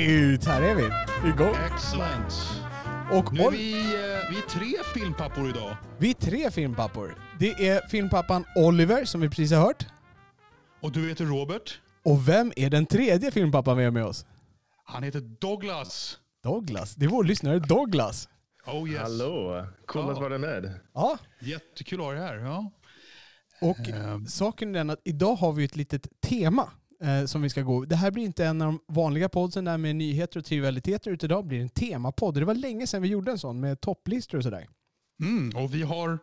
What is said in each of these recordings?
Alright! Här är vi. Igång. Excellent. Och Nu är vi, eh, vi är tre filmpappor idag. vi är tre filmpappor. Det är filmpappan Oliver, som vi precis har hört. Och du heter Robert. Och vem är den tredje filmpappan vi har med oss? Han heter Douglas. Douglas. Det är vår lyssnare Douglas. Oh yes. Hallå! Kul Ja. att vara med. Ja, Jättekul att ha dig här. Ja. och Ehm. saken är den att idag har vi ett litet tema eh, som vi ska gå. Det här blir inte en av de vanliga podden där med nyheter och trivialiteter, utan idag blir det en temapodd. Det var länge sedan vi gjorde en sån med topplistor och sådär. Mm, och vi har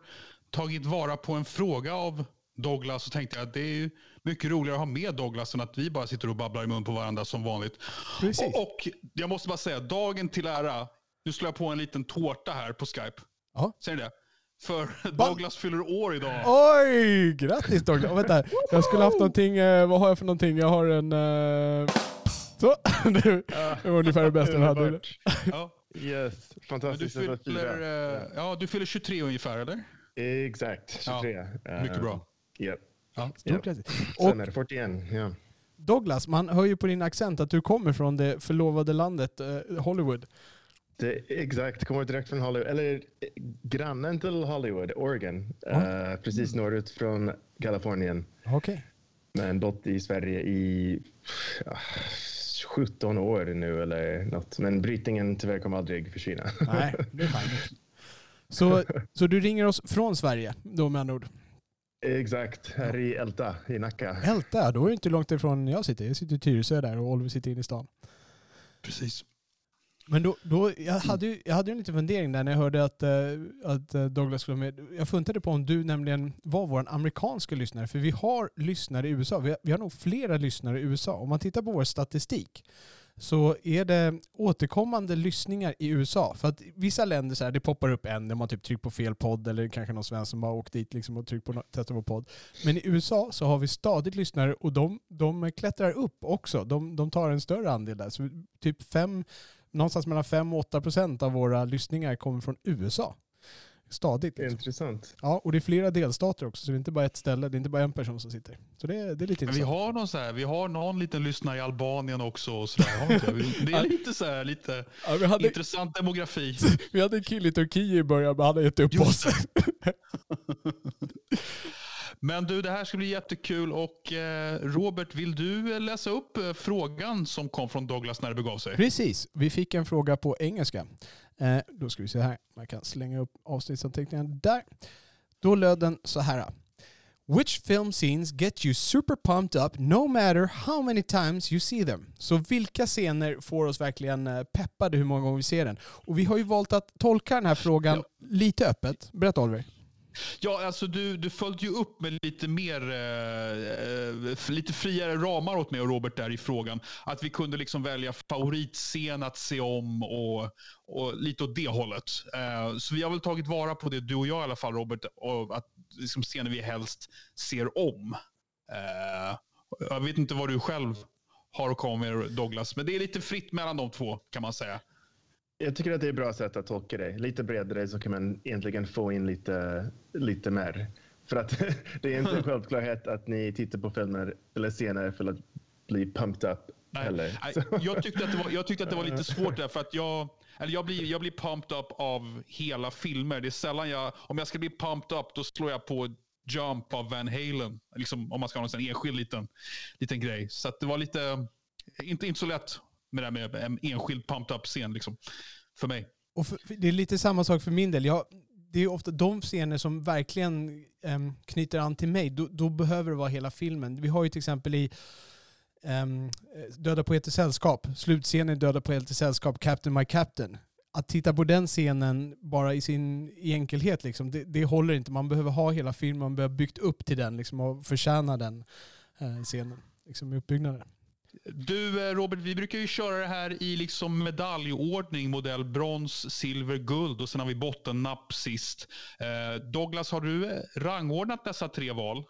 tagit vara på en fråga av Douglas och tänkte att det är mycket roligare att ha med Douglas än att vi bara sitter och babblar i mun på varandra som vanligt. Precis. Och, och jag måste bara säga, dagen till ära, nu slår jag på en liten tårta här på Skype. Ja. Ser ni det? För Douglas fyller år idag. Oj! Grattis Douglas! Oh, vänta, jag skulle haft någonting, eh, vad har jag för någonting? Jag har en... Eh, så, det var ungefär det bästa jag hade. Ja. Yes, Men du fantastiskt få fyller, eh, ja, du fyller 23 ungefär, eller? Exakt, 23. Ja, mycket bra. Yep. Ja. Stort grattis. Sen är det 41. Ja. Douglas, man hör ju på din accent att du kommer från det förlovade landet eh, Hollywood. Det, exakt, kommer direkt från Hollywood. Eller grannen till Hollywood, Oregon. Eh, precis norrut från Kalifornien. Okej. Men bott i Sverige i ja, 17 år nu eller något. Men brytningen tyvärr kommer aldrig försvinna. Nej, det är fint. Så, så du ringer oss från Sverige då med andra ord? exakt, här i Älta i Nacka. Älta, då är det inte långt ifrån jag sitter. Jag sitter i Tyresö där och Oliver sitter inne i stan. Precis. Men då, då, jag, hade ju, jag hade ju en liten fundering där när jag hörde att, eh, att eh, Douglas skulle vara med. Jag funderade på om du nämligen var vår amerikanska lyssnare. För vi har lyssnare i USA. Vi har, vi har nog flera lyssnare i USA. Om man tittar på vår statistik så är det återkommande lyssningar i USA. För att vissa länder så här, det poppar upp en när man typ trycker på fel podd eller kanske någon svensk som bara åkt dit liksom och tryckt på no- på podd. Men i USA så har vi stadigt lyssnare och de, de klättrar upp också. De, de tar en större andel där. Så typ fem, någonstans mellan 5 och 8 procent av våra lyssningar kommer från USA. Stadigt. Liksom. Intressant. Ja, och det är flera delstater också, så det är inte bara ett ställe, det är inte bara en person som sitter. Så det, är- det är lite Men vi intressant. har, någon så här, vi har någon liten lyssnare i Albanien också. Och så där, det är lite, så här, lite Ja, vi, hade, intressant demografi. vi hade en kille i Turkiet i början, men han har gett upp Just oss. Men du, det här ska bli jättekul. Och eh, Robert, vill du eh, läsa upp eh, frågan som kom från Douglas när det begav sig? Precis, vi fick en fråga på engelska. Eh, då ska vi se här, man kan slänga upp avsnittsanteckningarna där. Då löd den så här. Which film scenes get you super pumped up no matter how many times you see them? Så vilka scener får oss verkligen peppade hur många gånger vi ser den? Och vi har ju valt att tolka den här frågan lite öppet. Berätta Oliver. Ja, alltså du, du följde ju upp med lite mer, eh, eh lite friare ramar åt mig och Robert där i frågan. Att vi kunde liksom välja favoritscen att se om och, och lite åt det hållet. Eh, så vi har väl tagit vara på det, du och jag i alla fall Robert, och att liksom scener vi helst ser om. Eh, jag vet inte vad du själv har att komma med Douglas, men det är lite fritt mellan de två kan man säga. Jag tycker att det är ett bra sätt att tolka det. Lite bredare så kan man egentligen få in lite, lite mer. För att det är inte en självklarhet att ni tittar på filmer eller scener för att bli pumped up. Nej, nej, jag, tyckte att det var, jag tyckte att det var lite svårt där för att jag, eller jag, blir, jag blir pumped up av hela filmer. Det är sällan jag, om jag ska bli pumped up då slår jag på Jump av Van Halen. Liksom, om man ska ha en enskild liten, liten grej. Så det var lite, inte, inte så lätt med det här med en enskild pumped up-scen liksom, för mig. Och för, för det är lite samma sak för min del. Jag, det är ofta de scener som verkligen em, knyter an till mig. Då, då behöver det vara hela filmen. Vi har ju till exempel i em, Döda poeter sällskap, slutscenen i Döda poeter sällskap, Captain My Captain. att titta på den scenen bara i sin i enkelhet, liksom, det, det håller inte. Man behöver ha hela filmen, man behöver byggt upp till den liksom, och förtjäna den eh, scenen liksom, i uppbyggnaden. Du eh, Robert, vi brukar ju köra det här i liksom medaljordning, modell brons, silver, guld och sen har vi bottennapp sist. Eh, Douglas, har du eh, rangordnat dessa tre val?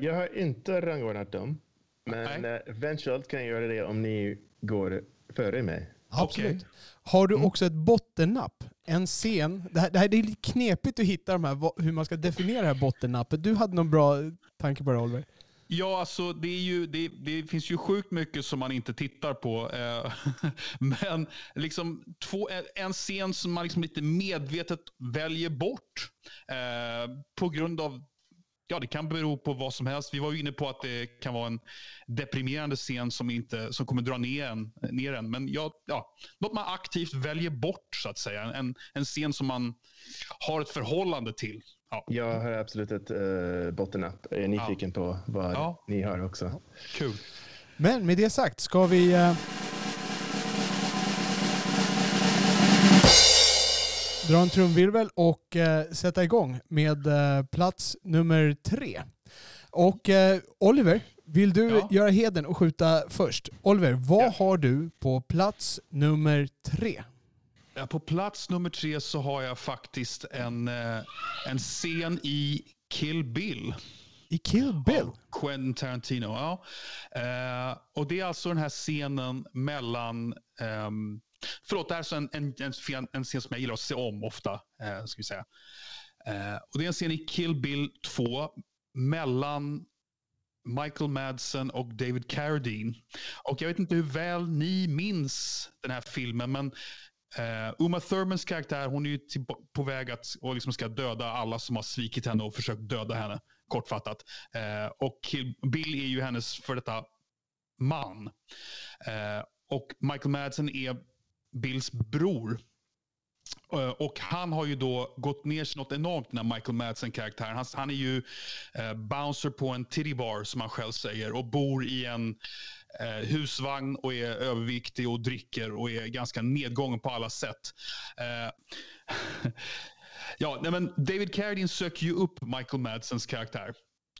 jag har inte rangordnat dem, men uh, eventuellt kan jag göra det om ni går före mig. Absolut. Okay. Har du mm. också ett bottennapp? En scen. Det här, det här det är lite knepigt att hitta de här, hur man ska definiera det här bottennappet. Du hade någon bra tanke på det Oliver? Ja, alltså det, är ju, det, det, finns ju sjukt mycket som man inte tittar på. Eh, men liksom två, en scen som man liksom lite medvetet väljer bort eh, på grund av Ja, det kan bero på vad som helst. Vi var ju inne på att det kan vara en deprimerande scen som, inte, som kommer dra ner en. Ner en. Men ja, ja, något man aktivt väljer bort, så att säga. En, en scen som man har ett förhållande till. Ja. Jag har absolut ett uh, bottennapp. Jag är nyfiken ja. på vad ja. ni har också. Kul. Men med det sagt, ska vi... Uh, dra en trumvirvel och uh, sätta igång med uh, plats nummer tre. Och Oliver, vill du ja. göra heden och skjuta först? Oliver, vad ja. har du på plats nummer tre? På plats nummer tre så har jag faktiskt en, eh, en scen i Kill Bill. I Kill Bill? Quentin Tarantino, ja. Eh, och det är alltså den här scenen mellan... Um, förlåt, det här är så en, en, en, en, scen som jag gillar att se om ofta. Eh, ska vi säga. Eh, och det är en scen i Kill Bill 2 mellan Michael Madsen och David Carradine. Och jag vet inte hur väl ni minns den här filmen, men eh, Uma Thurmans karaktär hon är ju till, på väg att och liksom ska döda alla som har svikit henne och försökt döda henne, kortfattat. Eh, och Bill är ju hennes för detta man. Eh, och Michael Madsen är Bills bror. Eh, och han har ju då gått ner sig något enormt, den här Michael Madsen-karaktären. Han, han, är ju eh, bouncer på en titty bar, som han själv säger, och bor i en eh, husvagn och är överviktig och dricker och är ganska nedgången på alla sätt. Eh, ja, nej, men David Carradine söker ju upp Michael Madsens karaktär,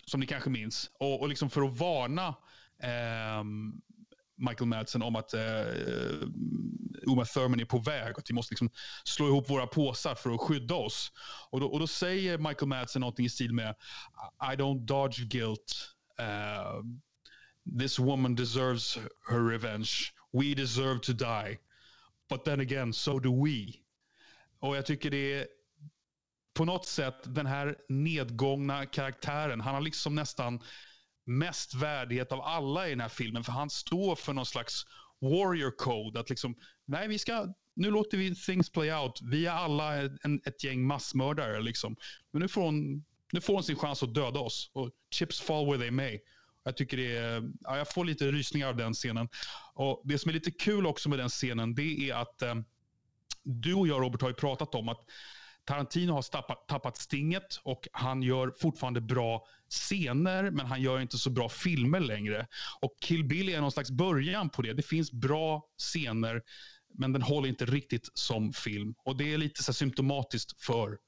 som ni kanske minns. Och, och liksom för att varna eh, Michael Madsen om att eh, eh, Uma Thurman är på väg och att vi måste liksom slå ihop våra påsar för att skydda oss. Och då, och då säger Michael Madsen någonting i stil med I don't dodge guilt. Uh, this woman deserves her revenge. We deserve to die. But then again, so do we. Och jag tycker det är på något sätt den här nedgångna karaktären. Han har liksom nästan mest värdighet av alla i den här filmen. För han står för någon slags warrior code. Att liksom, nej vi ska, nu låter vi things play out. Vi är alla en, ett gäng massmördare liksom. Men nu får, hon, nu får hon sin chans att döda oss. Och chips fall where they may. Jag tycker det är, ja, jag får lite rysningar av den scenen. Och Det som är lite kul också med den scenen, det är att eh, du och jag Robert har ju pratat om att Tarantino har tappat, tappat stinget och han gör fortfarande bra scener, men han gör inte så bra filmer längre. Och Kill Bill är någon slags början på det. Det finns bra scener, men den håller inte riktigt som film. Och det är lite så symptomatiskt för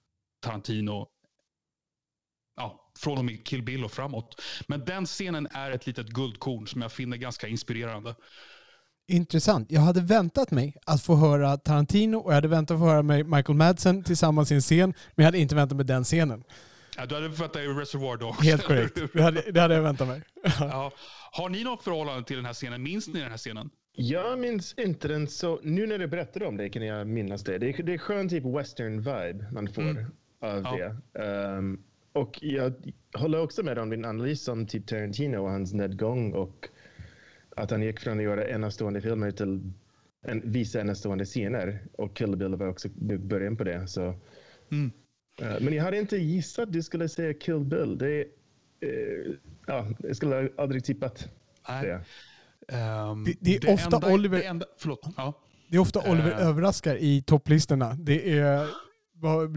Tarantino ja, från och med Kill Bill och framåt. Men den scenen är ett litet guldkorn som jag finner ganska inspirerande. Intressant. Jag hade väntat mig att få höra Tarantino och jag hade väntat att få höra Michael Madsen tillsammans i en scen, men jag hade inte väntat mig den scenen. Ja, du hade väntat dig Reservoir Dogs. Helt korrekt. Det hade, det hade jag väntat mig. ja. Har ni något förhållande till den här scenen? Minns ni den här scenen? Jag minns inte den så... Nu när du berättar om det kan jag minnas det. Det är, det är skön typ western-vibe man får mm. av ja. det. Um, och jag håller också med om din analys om typ Tarantino och hans nedgång och att han gick från att göra enastående filmer till en, visa enastående scener. Och Kill Bill var också början på det. Så. Mm. Uh, men jag hade inte gissat att du skulle säga Kill Bill. Det, uh, ja, jag skulle aldrig tippat det. Um, det, det, är ofta Oliver... Det, enda, ja. det är ofta Oliver uh, överraskar i topplistorna. Det är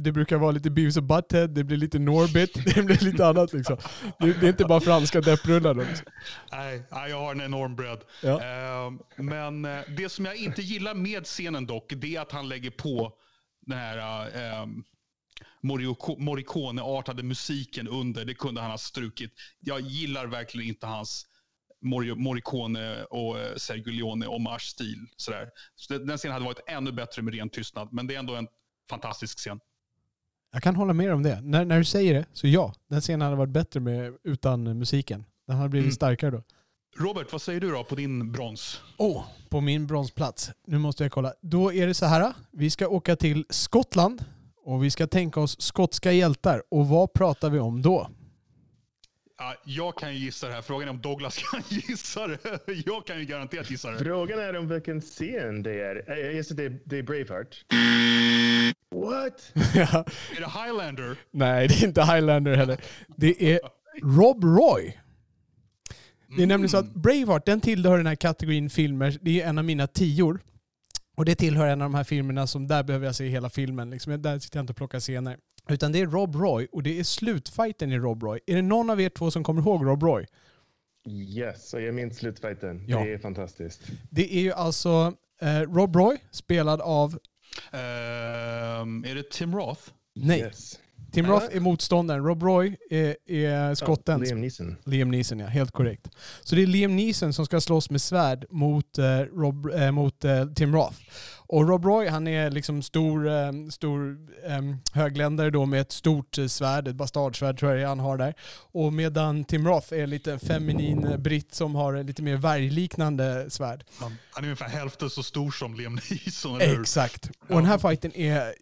det brukar vara lite Beavis och Butthead, det blir lite Norbit, det blir lite annat liksom. Det, det är inte bara franska depprullar. Liksom. Nej, jag har en enorm bredd. Ja. Ehm, men eh, det som jag inte gillar med scenen dock, det är att han lägger på den här um, Morricone-artade musiken under. Det kunde han ha strukit. Jag gillar verkligen inte hans Morricone och eh, Sergio Leone hommage-stil. Sådär. Så det- den scenen hade varit ännu bättre med ren tystnad, men det är ändå en fantastisk scen. Jag kan hålla med om det. När, när du säger det, så ja. Den scenen hade varit bättre med, utan musiken. Den hade blivit Mm. starkare då. Robert, vad säger du då på din brons? Åh, på min bronsplats. Nu måste jag kolla. Då är det så här. Vi ska åka till Skottland och vi ska tänka oss skotska hjältar. Och vad pratar vi om då? Ja, jag kan ju gissa det här. Frågan är om Douglas kan gissa det. Jag kan ju garanterat gissa det. Frågan är om vilken scen det är. Eh, Jag gissar det, det är Braveheart. What? Ja, Är det Highlander? Nej, det är inte Highlander heller. Det är Rob Roy. Det är nämligen så att Braveheart, den tillhör den här kategorin filmer. Det är en av mina tior. Och det tillhör en av de här filmerna som där behöver jag se hela filmen. Liksom. Där sitter jag inte och plockar scener. Utan det är Rob Roy och det är slutfighten i Rob Roy. Är det någon av er två som kommer ihåg Rob Roy? Yes, och jag minns slutfighten. Ja. Det är fantastiskt. Det är ju alltså eh, Rob Roy, spelad av... Ehm, är det Tim Roth? Nej, Yes. Tim. Roth är motståndaren. Rob Roy är, är skotten. Ja, Liam Neeson. Liam Neeson, ja. Helt korrekt. Så det är Liam Neeson som ska slåss med svärd mot, eh, Rob, eh, mot eh, Tim Roth. Och Rob Roy, han är liksom stor, eh, stor eh, högländare då med ett stort eh, svärd, ett bastardsvärd tror jag han har där. Och medan Tim Roth är en liten feminin eh, britt som har lite mer vargliknande svärd. Han, han är ungefär hälften så stor som Liam Neeson, eller hur? Exakt. Och den här fighten är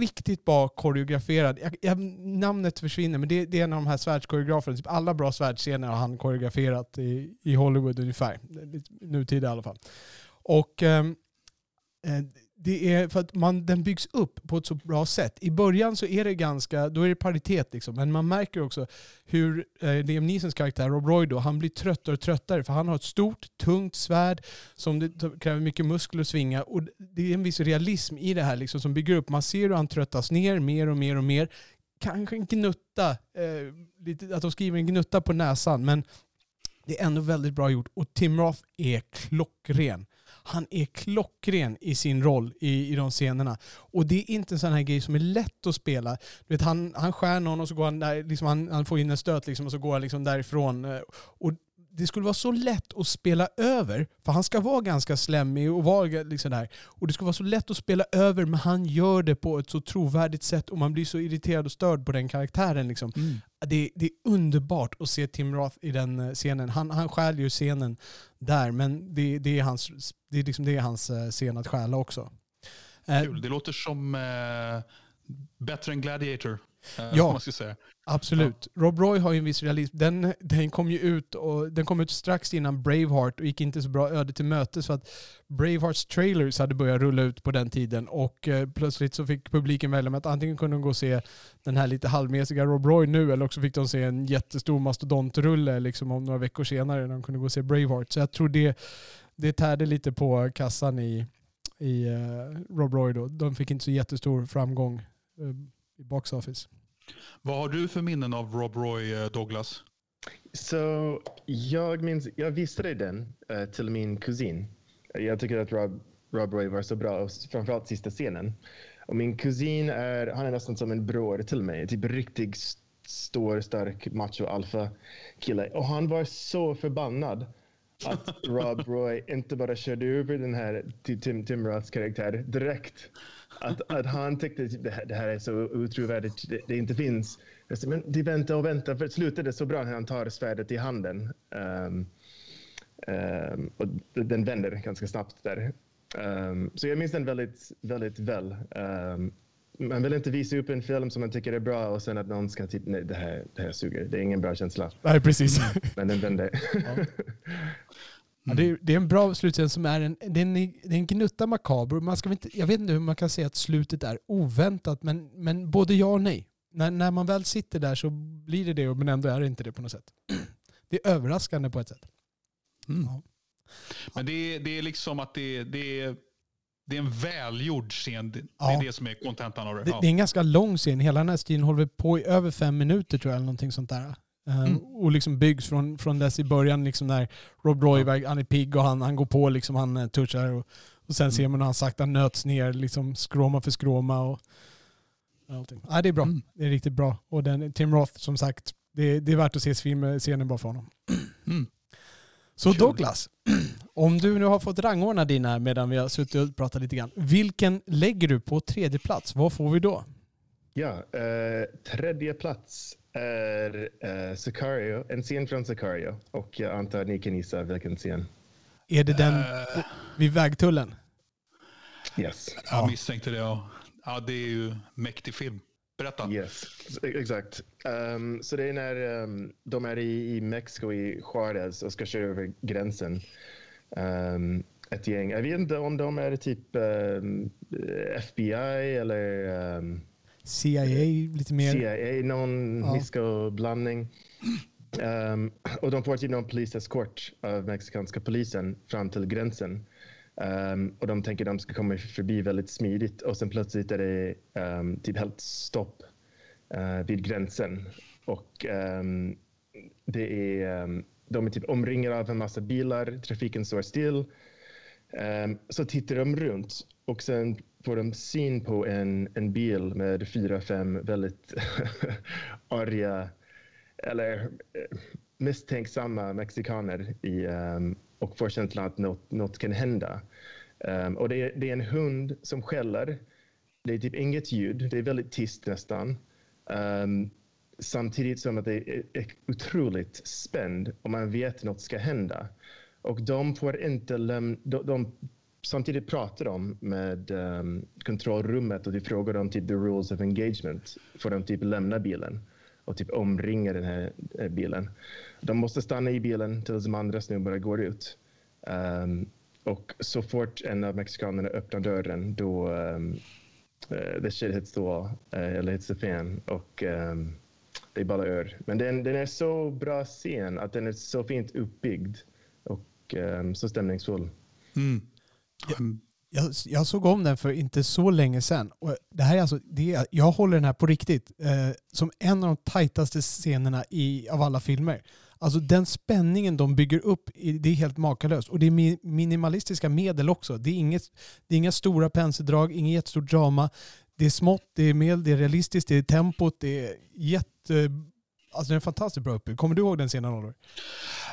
riktigt bra koreograferad. Jag, jag, namnet försvinner, men det, det är en av de här svärdskoreograferna. Typ alla bra svärdsscener har han koreograferat i, i Hollywood ungefär. Nutida i alla fall. Och ehm, eh, Eh, det är för att man, den byggs upp på ett så bra sätt. I början så är det ganska, då är det paritet liksom. Men man märker också hur eh, Liam Neesons karaktär Rob Roy då, han blir tröttare och tröttare för han har ett stort, tungt svärd som det kräver mycket muskler att svinga. Och det är en viss realism i det här liksom, som bygger upp. Man ser hur han tröttas ner mer och mer och mer. Kanske en gnutta, eh, lite, att de skriver en gnutta på näsan, men det är ändå väldigt bra gjort. Och Tim Roth är klockren. Han är klockren i sin roll i, i de scenerna. Och det är inte en sån här grej som är lätt att spela. Du vet, han, han skär någon och så går han där, liksom, han, han får in en stöt liksom, och så går han liksom därifrån. Eh, och det skulle vara så lätt att spela över, för han ska vara ganska slemmig och vara liksom där. Och det skulle vara så lätt att spela över, men han gör det på ett så trovärdigt sätt och man blir så irriterad och störd på den karaktären. Liksom. Mm. Det, det är underbart att se Tim Roth i den eh, scenen. Han, han stjäl ju scenen där, men det, det, är, hans, det, är, liksom, det är hans eh, scen att stjäla också. Eh, Kul. Det låter som eh, bättre än Gladiator. Eh, Ja. Absolut. Rob Roy har ju en viss realism. Den, den kom ju ut, och, den kom ut strax innan Braveheart och gick inte så bra öde till mötes för att Bravehearts trailers hade börjat rulla ut på den tiden och eh, plötsligt så fick publiken välja med att antingen kunde de gå och se den här lite halvmesiga Rob Roy nu eller också fick de se en jättestor mastodontrulle liksom om några veckor senare när de kunde gå och se Braveheart. Så jag tror det, det tärde lite på kassan i, i eh, Rob Roy då. De fick inte så jättestor framgång eh, i box office. Vad har du för minnen av Rob Roy, eh, Douglas? Så jag minns, jag visade den eh, till min kusin. Jag tycker att Rob, Rob Roy var så bra, framförallt sista scenen. Och min kusin är, han är nästan som en bror till mig. Typ riktigt s- stor, stark, macho, alfa kille. Och han var så förbannad att Rob Roy inte bara körde över den här Ti- Tim, Tim Roths karaktär direkt. Att, att han tyckte typ, det, här, det här är så otrovärdigt, det, det inte finns. Men de vänta och vänta, för det slutade så bra när han tar svärdet i handen. Ehm, ehm, och den vänder ganska snabbt där. Ehm, så jag minns den väldigt, väldigt väl. Um, man vill inte visa upp en film som man tycker är bra och sen att någon ska typ, nej det här, det här suger. Det är ingen bra känsla. Nej, precis. Men den vände. Ja, det, är, det är en bra slutscen som är en, det är en, det är en gnutta makaber. Man ska inte, jag vet inte hur man kan säga att slutet är oväntat, men, men både ja och nej. När, när man väl sitter där så blir det det, men ändå är det inte det på något sätt. Det är överraskande på ett sätt. Mm. Ja. Men det, är- det är liksom att det, det, är, det är en välgjord scen. Det, Ja. är det som är kontentan av det. Det, Ja. det är en ganska lång scen. Hela den här stilen håller på i över fem minuter tror jag, eller någonting sånt där. Eh, Mm. Och liksom byggs från, från dess i början, liksom när Rob Roy, han är pigg och han, han går på, liksom, han eh, touchar. Och, och sen ser man hur han sakta nöts ner, liksom skråma för skråma. Och, allting. Ja, det är bra. Mm. Det är riktigt bra. Och den, Tim Roth, som sagt, det, det är värt att se film, scenen bara för honom. Mm. Så Kul. Douglas, om du nu har fått rangordna dina medan vi har suttit och pratat lite grann. Vilken lägger du på tredje plats? Vad får vi då? Ja, eh, tredje plats är eh, Sicario, en scen från Sicario. Och jag antar att ni kan gissa vilken scen. Är det den Eh, vid vägtullen? Yes. jag misstänkte det. Ja. ja, det är ju mäktig film. Berätta. Yes, exakt. Um, så det är när um, de är i, i Mexiko, i Juarez och ska köra över gränsen. Um, ett gäng. Jag vet inte om de är typ um, FBI eller um, CIA lite mer? CIA, någon Ja. disco-blandning. Um, och de får typ någon poliseskort av mexikanska polisen fram till gränsen. Um, och de tänker att de ska komma förbi väldigt smidigt och sen plötsligt är det um, typ helt stopp uh, vid gränsen. Och um, det är, de är typ omringade av en massa bilar, trafiken står still. Så tittar de runt och sen får de syn på en, en bil med fyra, fem väldigt arga eller eh, misstänksamma mexikaner i, um, och får känslan att något, något kan hända. Um, och det är, det är en hund som skäller. Det är typ inget ljud. Det är väldigt tyst nästan. Um, samtidigt som att det är, är otroligt spänd och man vet att något ska hända. Och de får inte lämna... De, de, samtidigt pratar de med um, kontrollrummet och vi frågar dem typ the rules of engagement. Får de typ lämna bilen och typ omringa den här eh, bilen. De måste stanna i bilen tills de andra snubbarna går ut. Um, och så fort en av mexikanerna öppnar dörren då um, uh, the shit hits the wall, uh, eller hits the fan. Och um, det är bara ör. Men den, den är så bra scen att den är så fint uppbyggd och um, så stämningsfull. Mm. Ehm, jag, jag såg om den för inte så länge sedan. Och det här är alltså, det är, jag håller den här på riktigt eh, som en av de tajtaste scenerna i, av alla filmer. Alltså den spänningen de bygger upp, det är helt makalöst. Och det är minimalistiska medel också. Det är, inget, det är inga stora penseldrag, inget jättestort drama. Det är smått, det är medel, det är realistiskt, det är tempot, det är jätte... Alltså den är fantastiskt bra uppbyggd. Kommer du ihåg den scenen Oliver?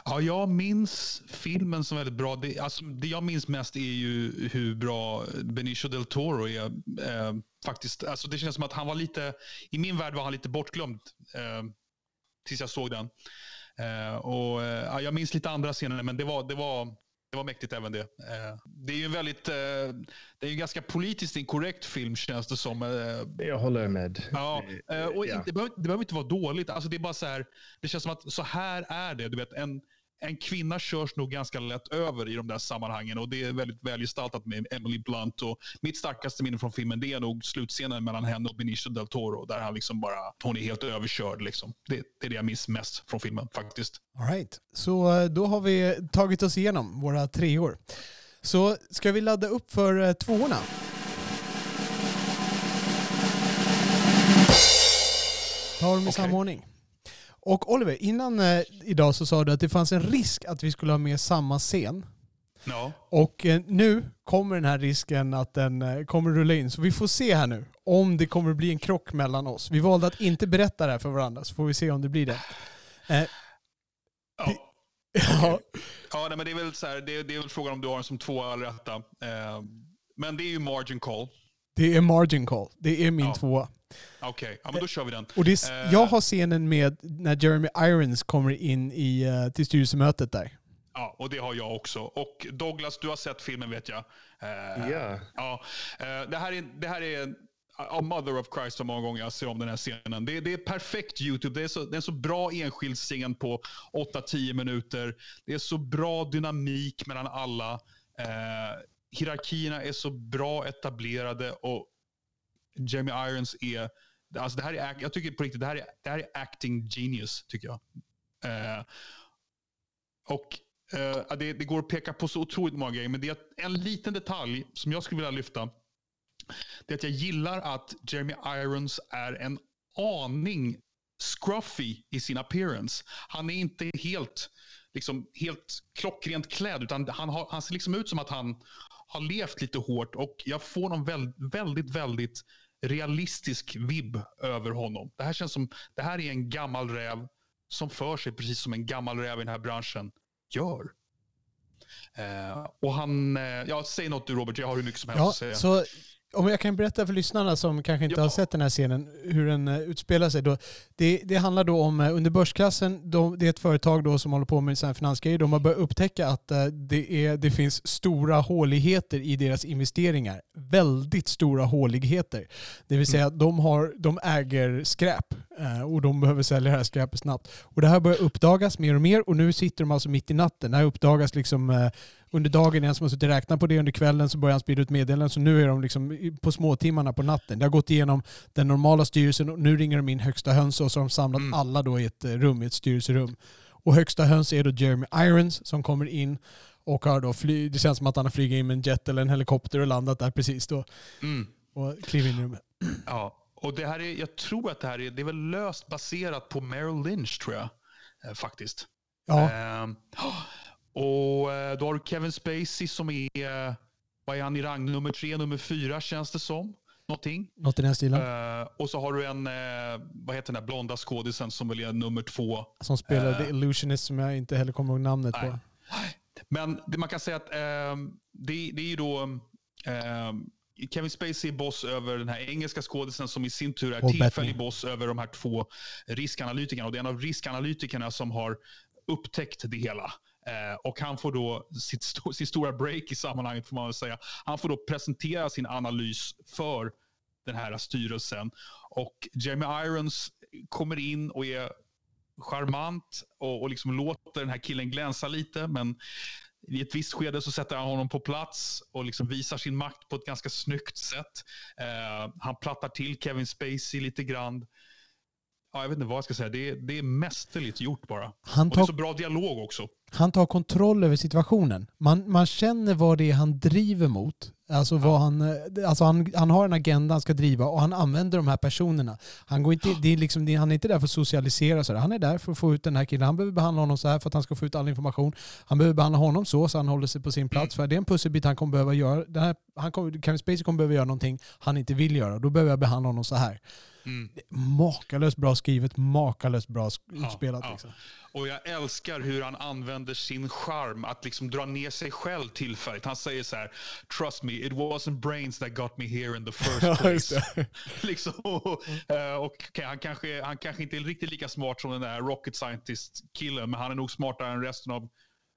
Ja, jag minns filmen som väldigt bra. Det, alltså, det jag minns mest är ju hur bra Benicio del Toro är. Eh, faktiskt, alltså, det känns som att han var lite, i min värld var han lite bortglömd eh, tills jag såg den. Eh, och, eh, jag minns lite andra scener, men det var, det var, det var mäktigt även det. Eh, det är ju en väldigt, eh, det är ju en ganska politiskt inkorrekt film känns det som. Eh, Jag håller med. Ja, och ja. det, behöver, det behöver inte vara dåligt. Alltså det är bara så här, det känns som att så här är det. Du vet, en, en kvinna körs nog ganska lätt över i de där sammanhangen och det är väldigt välgestaltat med Emily Blunt. Och mitt starkaste minne från filmen det är nog slutscenen mellan henne och Benicio del Toro där han liksom bara, hon är helt överkörd. Liksom. Det, det är det jag minns mest från filmen faktiskt. All right. Så eh, då har vi tagit oss igenom våra treor. Så ska vi ladda upp för eh, tvåorna? Ta dem i Okej. samma ordning. Och Oliver, innan eh, idag så sa du att det fanns en risk att vi skulle ha med samma scen. Ja. Och eh, nu kommer den här risken att den eh, kommer rulla in. Så vi får se här nu om det kommer bli en krock mellan oss. Vi valde att inte berätta det här för varandra så får vi se om det blir det. Eh, Ja. ja, Ja, nej, men det är väl så här, det, är- det är väl frågan om du har den som tvåa eller etta. Eh, men det är ju margin call. Det är margin call. Det är min Ja. tvåa. Okej, ja, men då kör vi den. Och det är, Eh. jag har scenen med när Jeremy Irons kommer in i, eh, till styrelsemötet där. Ja, och det har jag också. Och Douglas, du har sett filmen vet jag. Eh, Ja. ja. Eh, det här är, det här är a mother of Christ så många gånger jag ser om den här scenen. Det, det är perfekt YouTube. Det är, så, det är en så bra enskild scen på 8-10 minuter. Det är så bra dynamik mellan alla. Eh, hierarkierna är så bra etablerade och Jeremy Irons är... Alltså det här är jag tycker på riktigt, det här är, det här är acting genius, tycker jag. Eh, och Eh, det, det, går att peka på så otroligt många grejer, men det är en liten detalj som jag skulle vilja lyfta. Det är att jag gillar att Jeremy Irons är en aning scruffy i sin appearance. Han är inte helt, liksom, helt klockrent klädd, utan han, har, han ser liksom ut som att han har levt lite hårt och jag får någon väldigt, väldigt, väldigt realistisk vibb över honom. Det här känns som, det här är en gammal räv som för sig precis som en gammal räv i den här branschen gör. Uh, och han, uh, ja, säg något du Robert, jag har hur mycket som helst ja, att säga. Så om jag kan berätta för lyssnarna som kanske inte ja. har sett den här scenen hur den uh, utspelar sig. Då. Det, det handlar då om, uh, under börsklassen, de, det är ett företag då som håller på med finansgrejer. De har börjat upptäcka att uh, det, är, det finns stora håligheter i deras investeringar. Väldigt stora håligheter. Det vill säga att de, har, de äger skräp och de behöver sälja det här skräpet snabbt. Och det här börjar uppdagas mer och mer och nu sitter de alltså mitt i natten. Det här uppdagas liksom under dagen, en som har suttit och räknat på det under kvällen så börjar han sprida ut meddelanden. Så nu är de liksom på småtimmarna på natten. Det har gått igenom den normala styrelsen och nu ringer de in högsta höns och så har de samlat mm. alla då i ett eh, rum, i ett styrelserum. Och högsta höns är då Jeremy Irons som kommer in och har då fly, det känns som att han har flugit in med en jet eller en helikopter och landat där precis då. Mm. Och kliver in i rummet. Ja, och det här är, jag tror att det här är, det är väl löst baserat på Merrill Lynch tror jag. Eh, faktiskt. Ja. Eh, och eh, då har du Kevin Spacey som är, eh, vad är han i rang? Nummer tre, nummer fyra känns det som. Någonting. Något i den stilen. Uh, och så har du en, uh, vad heter den där blonda skådisen som väl är nummer två. Som spelar uh, The Illusionist som jag inte heller kommer ihåg namnet nej. på. Men det, man kan säga att uh, det, det, är ju då Kevin Spacey är boss över den här engelska skådisen som i sin tur är tillfällig boss över de här två riskanalytikerna. Och det är en av riskanalytikerna som har upptäckt det hela. Eh, och han får då sitt, st sitt stora break i sammanhanget, får man väl säga. Han får då presentera sin analys för den här styrelsen. Och Jamie Irons kommer in och är charmant och, och liksom låter den här killen glänsa lite. Men i ett visst skede så sätter han honom på plats och liksom visar sin makt på ett ganska snyggt sätt. Eh, han plattar till Kevin Spacey lite grann ja, jag vet inte vad jag ska säga. Det är, det är mästerligt gjort bara. Han tar, och det är så bra dialog också. Han tar kontroll över situationen. Man, man känner vad det är han driver mot. Alltså, ja. vad han, alltså han, han har en agenda han ska driva och han använder de här personerna. Han, går inte, det är liksom, han är inte där för att socialisera. Så Han är där för att få ut den här killen. Han behöver behandla honom så här för att han ska få ut all information. Han behöver behandla honom så, så han håller sig på sin plats. Mm. För det är en pusselbit han kommer behöva göra. Den här, han kommer, Kevin Spacey kommer behöva göra någonting han inte vill göra. Då behöver jag behandla honom så här. Mm. Makalöst bra skrivet, makalöst bra utspelat. Ja, liksom. Och jag älskar hur han använder sin charm att liksom dra ner sig själv tillfälligt. Han säger så här, trust me, it wasn't brains that got me here in the first place. liksom, och, eh, och okay, han, kanske, han kanske inte är riktigt lika smart som den där rocket scientist-killen, men han är nog smartare än resten av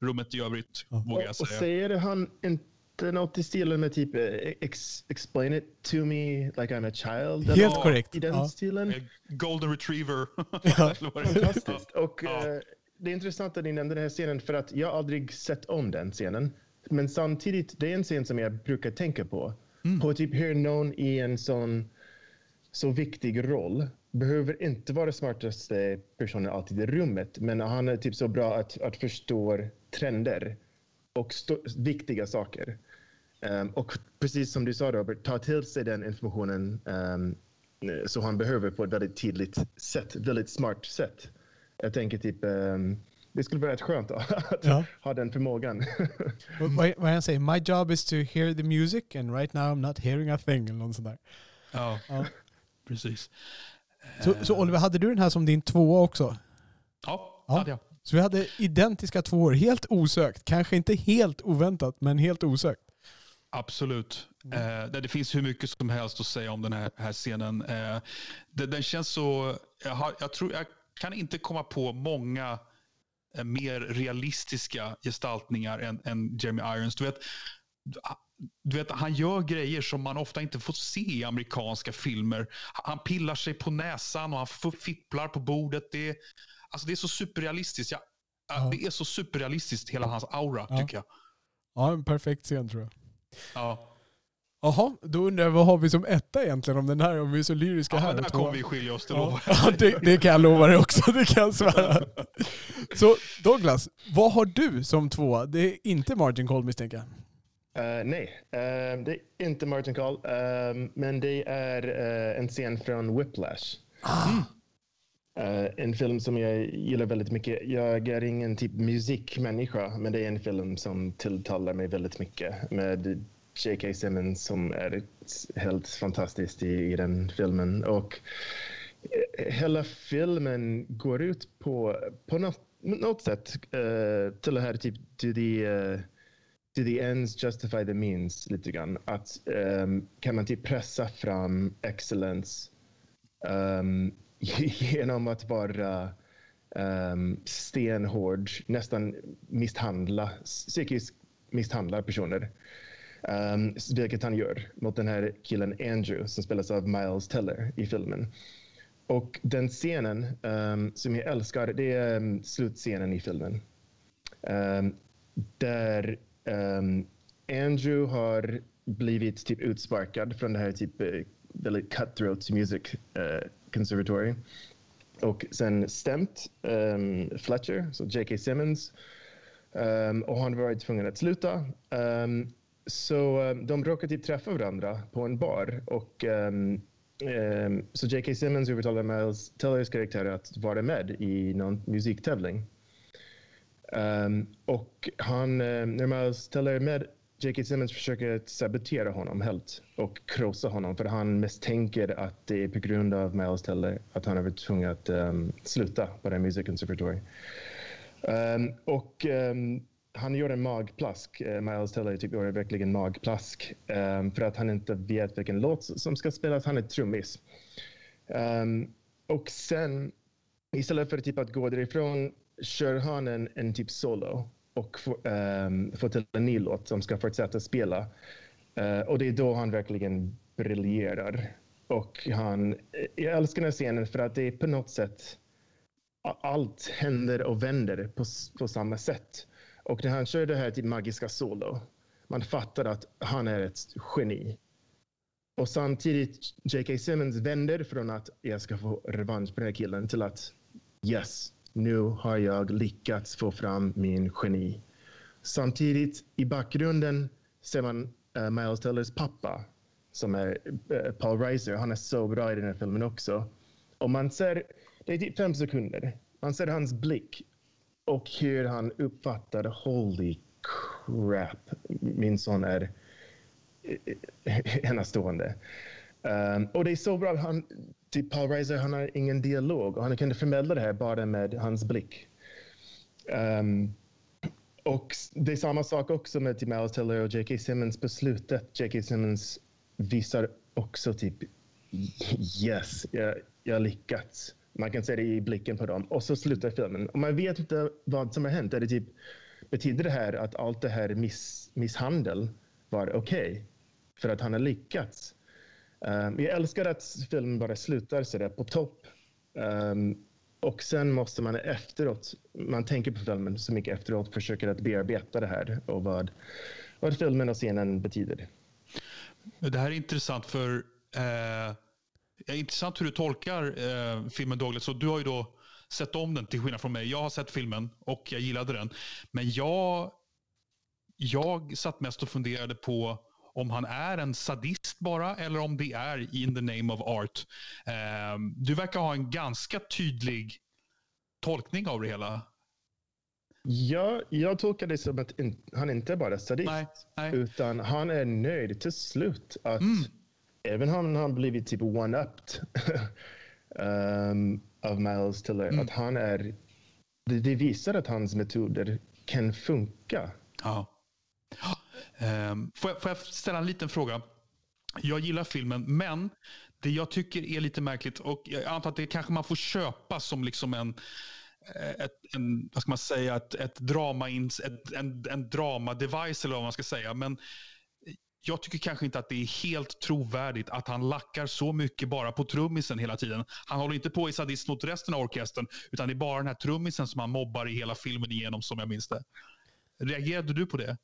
rummet i övrigt, ja. vågar jag säga. Och säger han inte något i stilen med typ eh, ex, explain it to me like I'm a child. Helt ja, korrekt. I den ja. stilen. Golden retriever. Ja. Fantastiskt. Och ja. uh, det är intressant att ni nämnde den här scenen för att jag aldrig sett om den scenen. Men samtidigt, det är en scen som jag brukar tänka på. Mm. På typ hur någon i en sån så viktig roll behöver inte vara smartaste personen alltid i rummet, men han är typ så bra att, att förstå trender och viktiga saker. Um, och precis som du sa Robert, ta till sig den informationen um, som han behöver på ett väldigt tydligt sätt, väldigt smart sätt. Jag tänker typ, um, det skulle vara rätt skönt att ja. ha den förmågan. vad, vad han säger, my job is to hear the music and right now I'm not hearing a thing eller något sånt där. Ja, ja. precis. Så, så, Oliver, hade du den här som din tvåa också? Ja, ja. hade jag. Så vi hade identiska tvåor, helt osökt. Kanske inte helt oväntat, men helt osökt. Absolut. Mm. Eh, det finns hur mycket som helst att säga om den här, här scenen. Eh, det, den känns så... Jag, har, jag, tror, jag kan inte komma på många eh, mer realistiska gestaltningar än, än Jeremy Irons. Du vet, du vet, han gör grejer som man ofta inte får se i amerikanska filmer. Han pillar sig på näsan och han fipplar på bordet. Det, alltså det är så superrealistiskt. Jag, ja. Det är så superrealistiskt, hela hans aura, ja. tycker jag. Ja, en perfekt scen tror jag. Ja. Jaha, då undrar jag vad har vi som etta egentligen om den här, om vi är så lyriska ja, här? där kommer vi skilja oss, det ja. ja det, det, kan jag lova dig också, det kan jag svära. Så Douglas, vad har du som tvåa? Det är inte Margin Call misstänker jag. Uh, nej, uh, det är inte Martin Call, uh, men det är en scen från Whiplash. Ah. Eh, en film som jag gillar väldigt mycket. Jag är ingen typ musikmänniska, men det är en film som tilltalar mig väldigt mycket med J.K. Simmons som är helt fantastisk i, i den filmen. Och eh, hela filmen går ut på, på något, något sätt eh, till det här typ, to the, do the ends justify the means lite grann. Att um, kan man typ pressa fram excellence um, genom att vara um, stenhård, nästan misshandla, psykiskt misshandla personer. Um, vilket han gör mot den här killen Andrew som spelas av Miles Teller i filmen. Och den scenen um, som jag älskar, det är um, slutscenen i filmen. där Um, Andrew har blivit typ utsparkad från det här typ eh, väldigt cutthroat music eh, conservatory. Och sen stämt um, ehm, Fletcher, så J.K. Simmons. Um, och han var tvungen att sluta. Um, så um, de råkade typ träffa varandra på en bar. Och, så J.K. Simmons övertalade Miles Tellers karaktär att vara med i någon musiktävling. Um, och han, uh, när Teller är med J.K. Simmons försöker sabotera honom helt och krossa honom för han misstänker att det är på grund av Miles Teller att han har varit tvungen att um, sluta på den Music Conservatory. Um, ehm, och um, han gör en magplask. Eh, Miles Teller typ gör verkligen magplask um, för att han inte vet vilken låt som ska spelas. Han är trummis. Um, och sen istället för typ att gå därifrån kör han en, en typ solo och få um, få till en ny låt som ska fortsätta spela. Uh, och det är då han verkligen briljerar. Och han, eh, jag älskar den här scenen för att det är på något sätt allt händer och vänder på, på samma sätt. Och när han kör det här till magiska solo, man fattar att han är ett geni. Och samtidigt, J.K. Simmons vänder från att jag ska få revansch på den här killen till att yes, nu har jag lyckats få fram min geni. Samtidigt i bakgrunden ser man uh, Miles Tellers pappa som är uh, Paul Reiser. Han är så bra i den här filmen också. Och man ser, det är typ fem sekunder, man ser hans blick och hur han uppfattar holy crap, min son är eh, enastående. Um, och det är så bra. Han, typ Paul Reiser, han har ingen dialog och han kunde förmedla det här bara med hans blick. Um, och det är samma sak också med typ Miles Teller och J.K. Simmons på slutet. J.K. Simmons visar också typ yes, jag, har lyckats. Man kan se det i blicken på dem. Och så slutar filmen. Och man vet inte vad som har hänt. Är det typ, betyder det här att allt det här miss, misshandel var okej? Okay? För att han har lyckats? Um, jag älskar att filmen bara slutar sådär på topp. Um, och sen måste man efteråt, man tänker på filmen så mycket efteråt, försöker att bearbeta det här och vad, vad filmen och scenen betyder. Det här är intressant för eh, är intressant hur du tolkar eh, filmen Douglas. Så du har ju då sett om den till skillnad från mig. Jag har sett filmen och jag gillade den. Men jag, jag satt mest och funderade på om han är en sadist bara eller om det är in the name of art. Eh, du verkar ha en ganska tydlig tolkning av det hela. Ja, jag tolkar det som att han inte bara är sadist, nej, nej. utan han är nöjd till slut. Att mm. Även om han blivit typ one-upped um, av Miles Tiller, mm. att han är... Det, det, visar att hans metoder kan funka. Ja. Ehm, får, jag, får jag ställa en liten fråga? Jag gillar filmen, men det jag tycker är lite märkligt, och jag antar att det kanske man får köpa som liksom en, eh, ett, en, vad ska man säga, ett, ett drama, ett, en, en drama-device eller vad man ska säga. Men jag tycker kanske inte att det är helt trovärdigt att han lackar så mycket bara på trummisen hela tiden. Han håller inte på i sadist mot resten av orkestern, utan det är bara den här trummisen som han mobbar i hela filmen igenom som jag minns det. Reagerade du på det?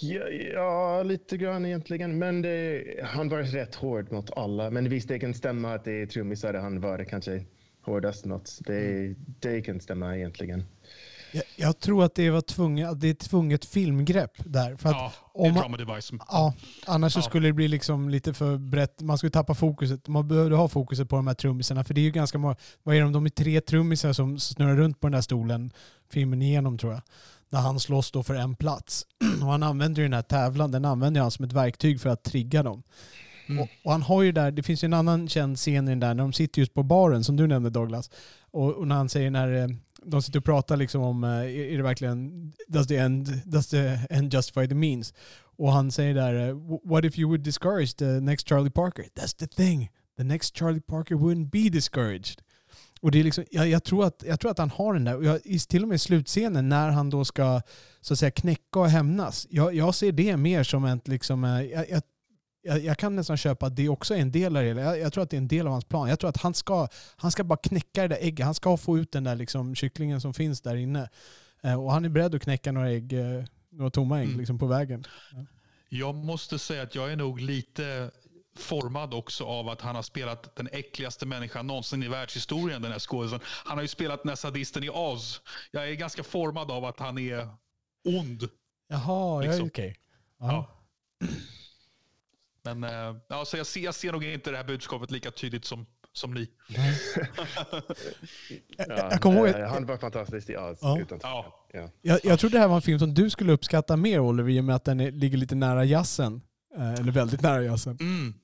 Ja, ja, lite grann egentligen. Men det, han var rätt hård mot alla. Men visst, det kan stämma att det är trummisar han var kanske hårdast något. Det, det kan stämma egentligen. Jag, jag tror att det, var tvunget, att det är ett tvunget filmgrepp där. För att Ja, om det är man- device. Ja, annars så Ja. skulle det bli liksom lite för brett. Man skulle tappa fokuset. Man behövde ha fokuset på de här trummisarna. För det är ju ganska många, vad är de, de är tre trummisar som snurrar runt på den här stolen filmen igenom tror jag. När han slåss då för en plats. Och han använder ju den här tävlan, den använder han som ett verktyg för att trigga dem. Mm. Och, och han har ju där, det finns ju en annan känd scen i den där när de sitter just på baren som du nämnde Douglas. Och, och när han säger när eh, de sitter och pratar liksom om, eh, är, det verkligen, does the, end, does the end justify the means? Och han säger där, eh, what if you would discourage the next Charlie Parker? That's the thing. The next Charlie Parker wouldn't be discouraged. Och det är liksom, jag, jag, tror att, jag tror att han har den där. Och Jag, till och med i slutscenen när han då ska så att säga knäcka och hämnas. Jag, jag ser det mer som ett liksom, eh, jag, jag, jag, kan nästan köpa att det också är en del av det. Jag, jag tror att det är en del av hans plan. Jag tror att han ska, han ska bara knäcka det där ägget. Han ska få ut den där liksom kycklingen som finns där inne. Eh, och han är beredd att knäcka några ägg, eh, några tomma ägg Mm. liksom på vägen. Jag måste säga att jag är nog lite formad också av att han har spelat den äckligaste människan någonsin i världshistorien, den här skådisen. Han har ju spelat den här sadisten i Oz. Jag är ganska formad av att han är ond. Jaha, ja, Liksom. okej. Ja. Men eh, ja, så jag, ser, jag ser nog inte det här budskapet lika tydligt som, som ni. Jag, Ja, jag kommer ihåg, han var fantastisk i Oz. Ja. Utan Ja. ja. jag, jag trodde det här var en film som du skulle uppskatta mer Oliver, i och med att den är, ligger lite nära jazzen. Eh, eller väldigt nära jazzen. Mm.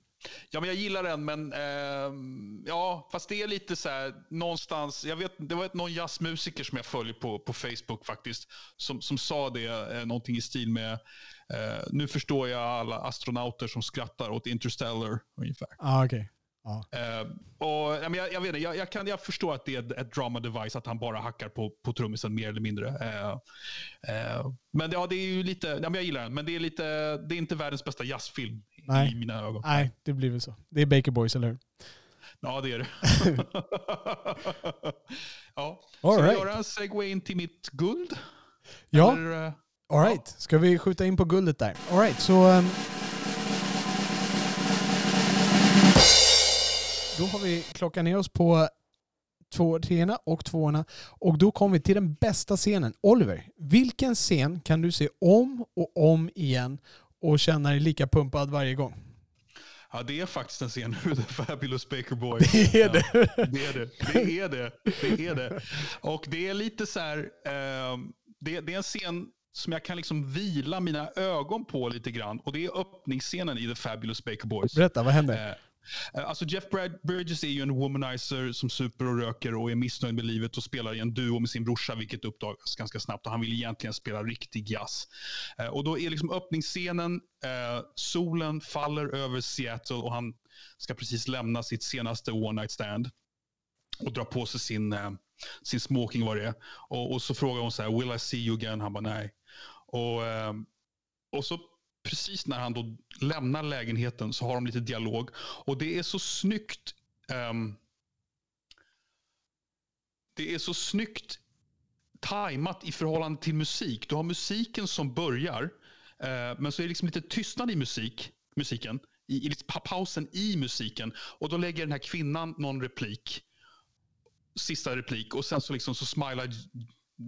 Ja, men jag gillar den, men ehm, ja, fast det är lite så här någonstans. Jag vet, det var ett, någon jazzmusiker som jag följer på, på Facebook faktiskt, som, som sa det, eh, någonting i stil med eh, nu förstår jag alla astronauter som skrattar åt Interstellar ungefär. Ah, Eh, och, men jag, jag, vet inte, jag, jag, kan, jag förstår att det är ett, drama device, att han bara hackar på, på trummisen mer eller mindre. Eh, eh, men ja, det är ju lite, ja, men jag gillar den, men det är, lite, det är inte världens bästa jazzfilm Nej. i mina ögon. Nej, det blir väl så. Det är Baker Boys, eller hur? Ja, det är det. ja. All Ska vi right. göra en segway in till mitt guld? Ja, Eller, all right. Ska vi skjuta in på guldet där? All right, så... ehm, då har vi klockat ner oss på två, treorna och tvåorna. Och då kommer vi till den bästa scenen. Oliver, vilken scen kan du se om och om igen och känna dig lika pumpad varje gång? ja, det är faktiskt en scen ur The Fabulous Baker Boys. Det är det. Det är det. Det är det. Det är det. Och det är lite så här, ehm, det, det är en scen som jag kan liksom vila mina ögon på lite grann. Och det är öppningsscenen i The Fabulous Baker Boys. Berätta, vad hände? Eh, eh, Eh, alltså Jeff Bridges är ju en womanizer som super och röker och är missnöjd med livet och spelar i en duo med sin brorsa, vilket uppdagas ganska snabbt. Och han vill egentligen spela riktig jazz. Eh, och då är liksom öppningsscenen, eh, solen faller över Seattle och han ska precis lämna sitt senaste one night stand och dra på sig sin, eh, sin smoking vad det är. Och, och så frågar hon så här, will I see you again? Han bara nej. Och, eh, och så precis när han då lämnar lägenheten så har de lite dialog. Och det är så snyggt. Um, det är så snyggt tajmat i förhållande till musik. Du har musiken som börjar, uh, men så är det liksom lite tystnad i musik, musiken. I, i liksom pausen i musiken. Och då lägger den här kvinnan någon replik. Sista replik. Och sen så, liksom, så smilar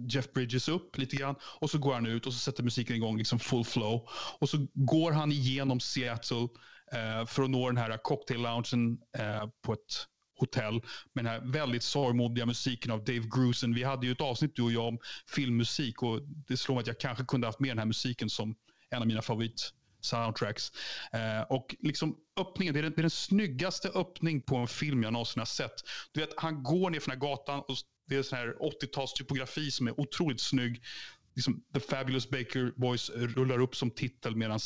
Jeff Bridges upp lite grann. Och så går han ut och så sätter musiken igång liksom full flow. Och så går han igenom Seattle eh, för att nå den här cocktail-loungen eh, på ett hotell med den här väldigt sorgmodiga musiken av Dave Grusin. Vi hade ju ett avsnitt du och jag om filmmusik och det slår mig att jag kanske kunde haft med den här musiken som en av mina favorit soundtracks. Eh, och liksom öppningen, det är, den, det är den snyggaste öppning på en film jag någonsin har sett. Du vet, han går ner för den här gatan och det är sån här 80-tals typografi som är otroligt snygg. Liksom, The Fabulous Baker Boys rullar upp som titel medan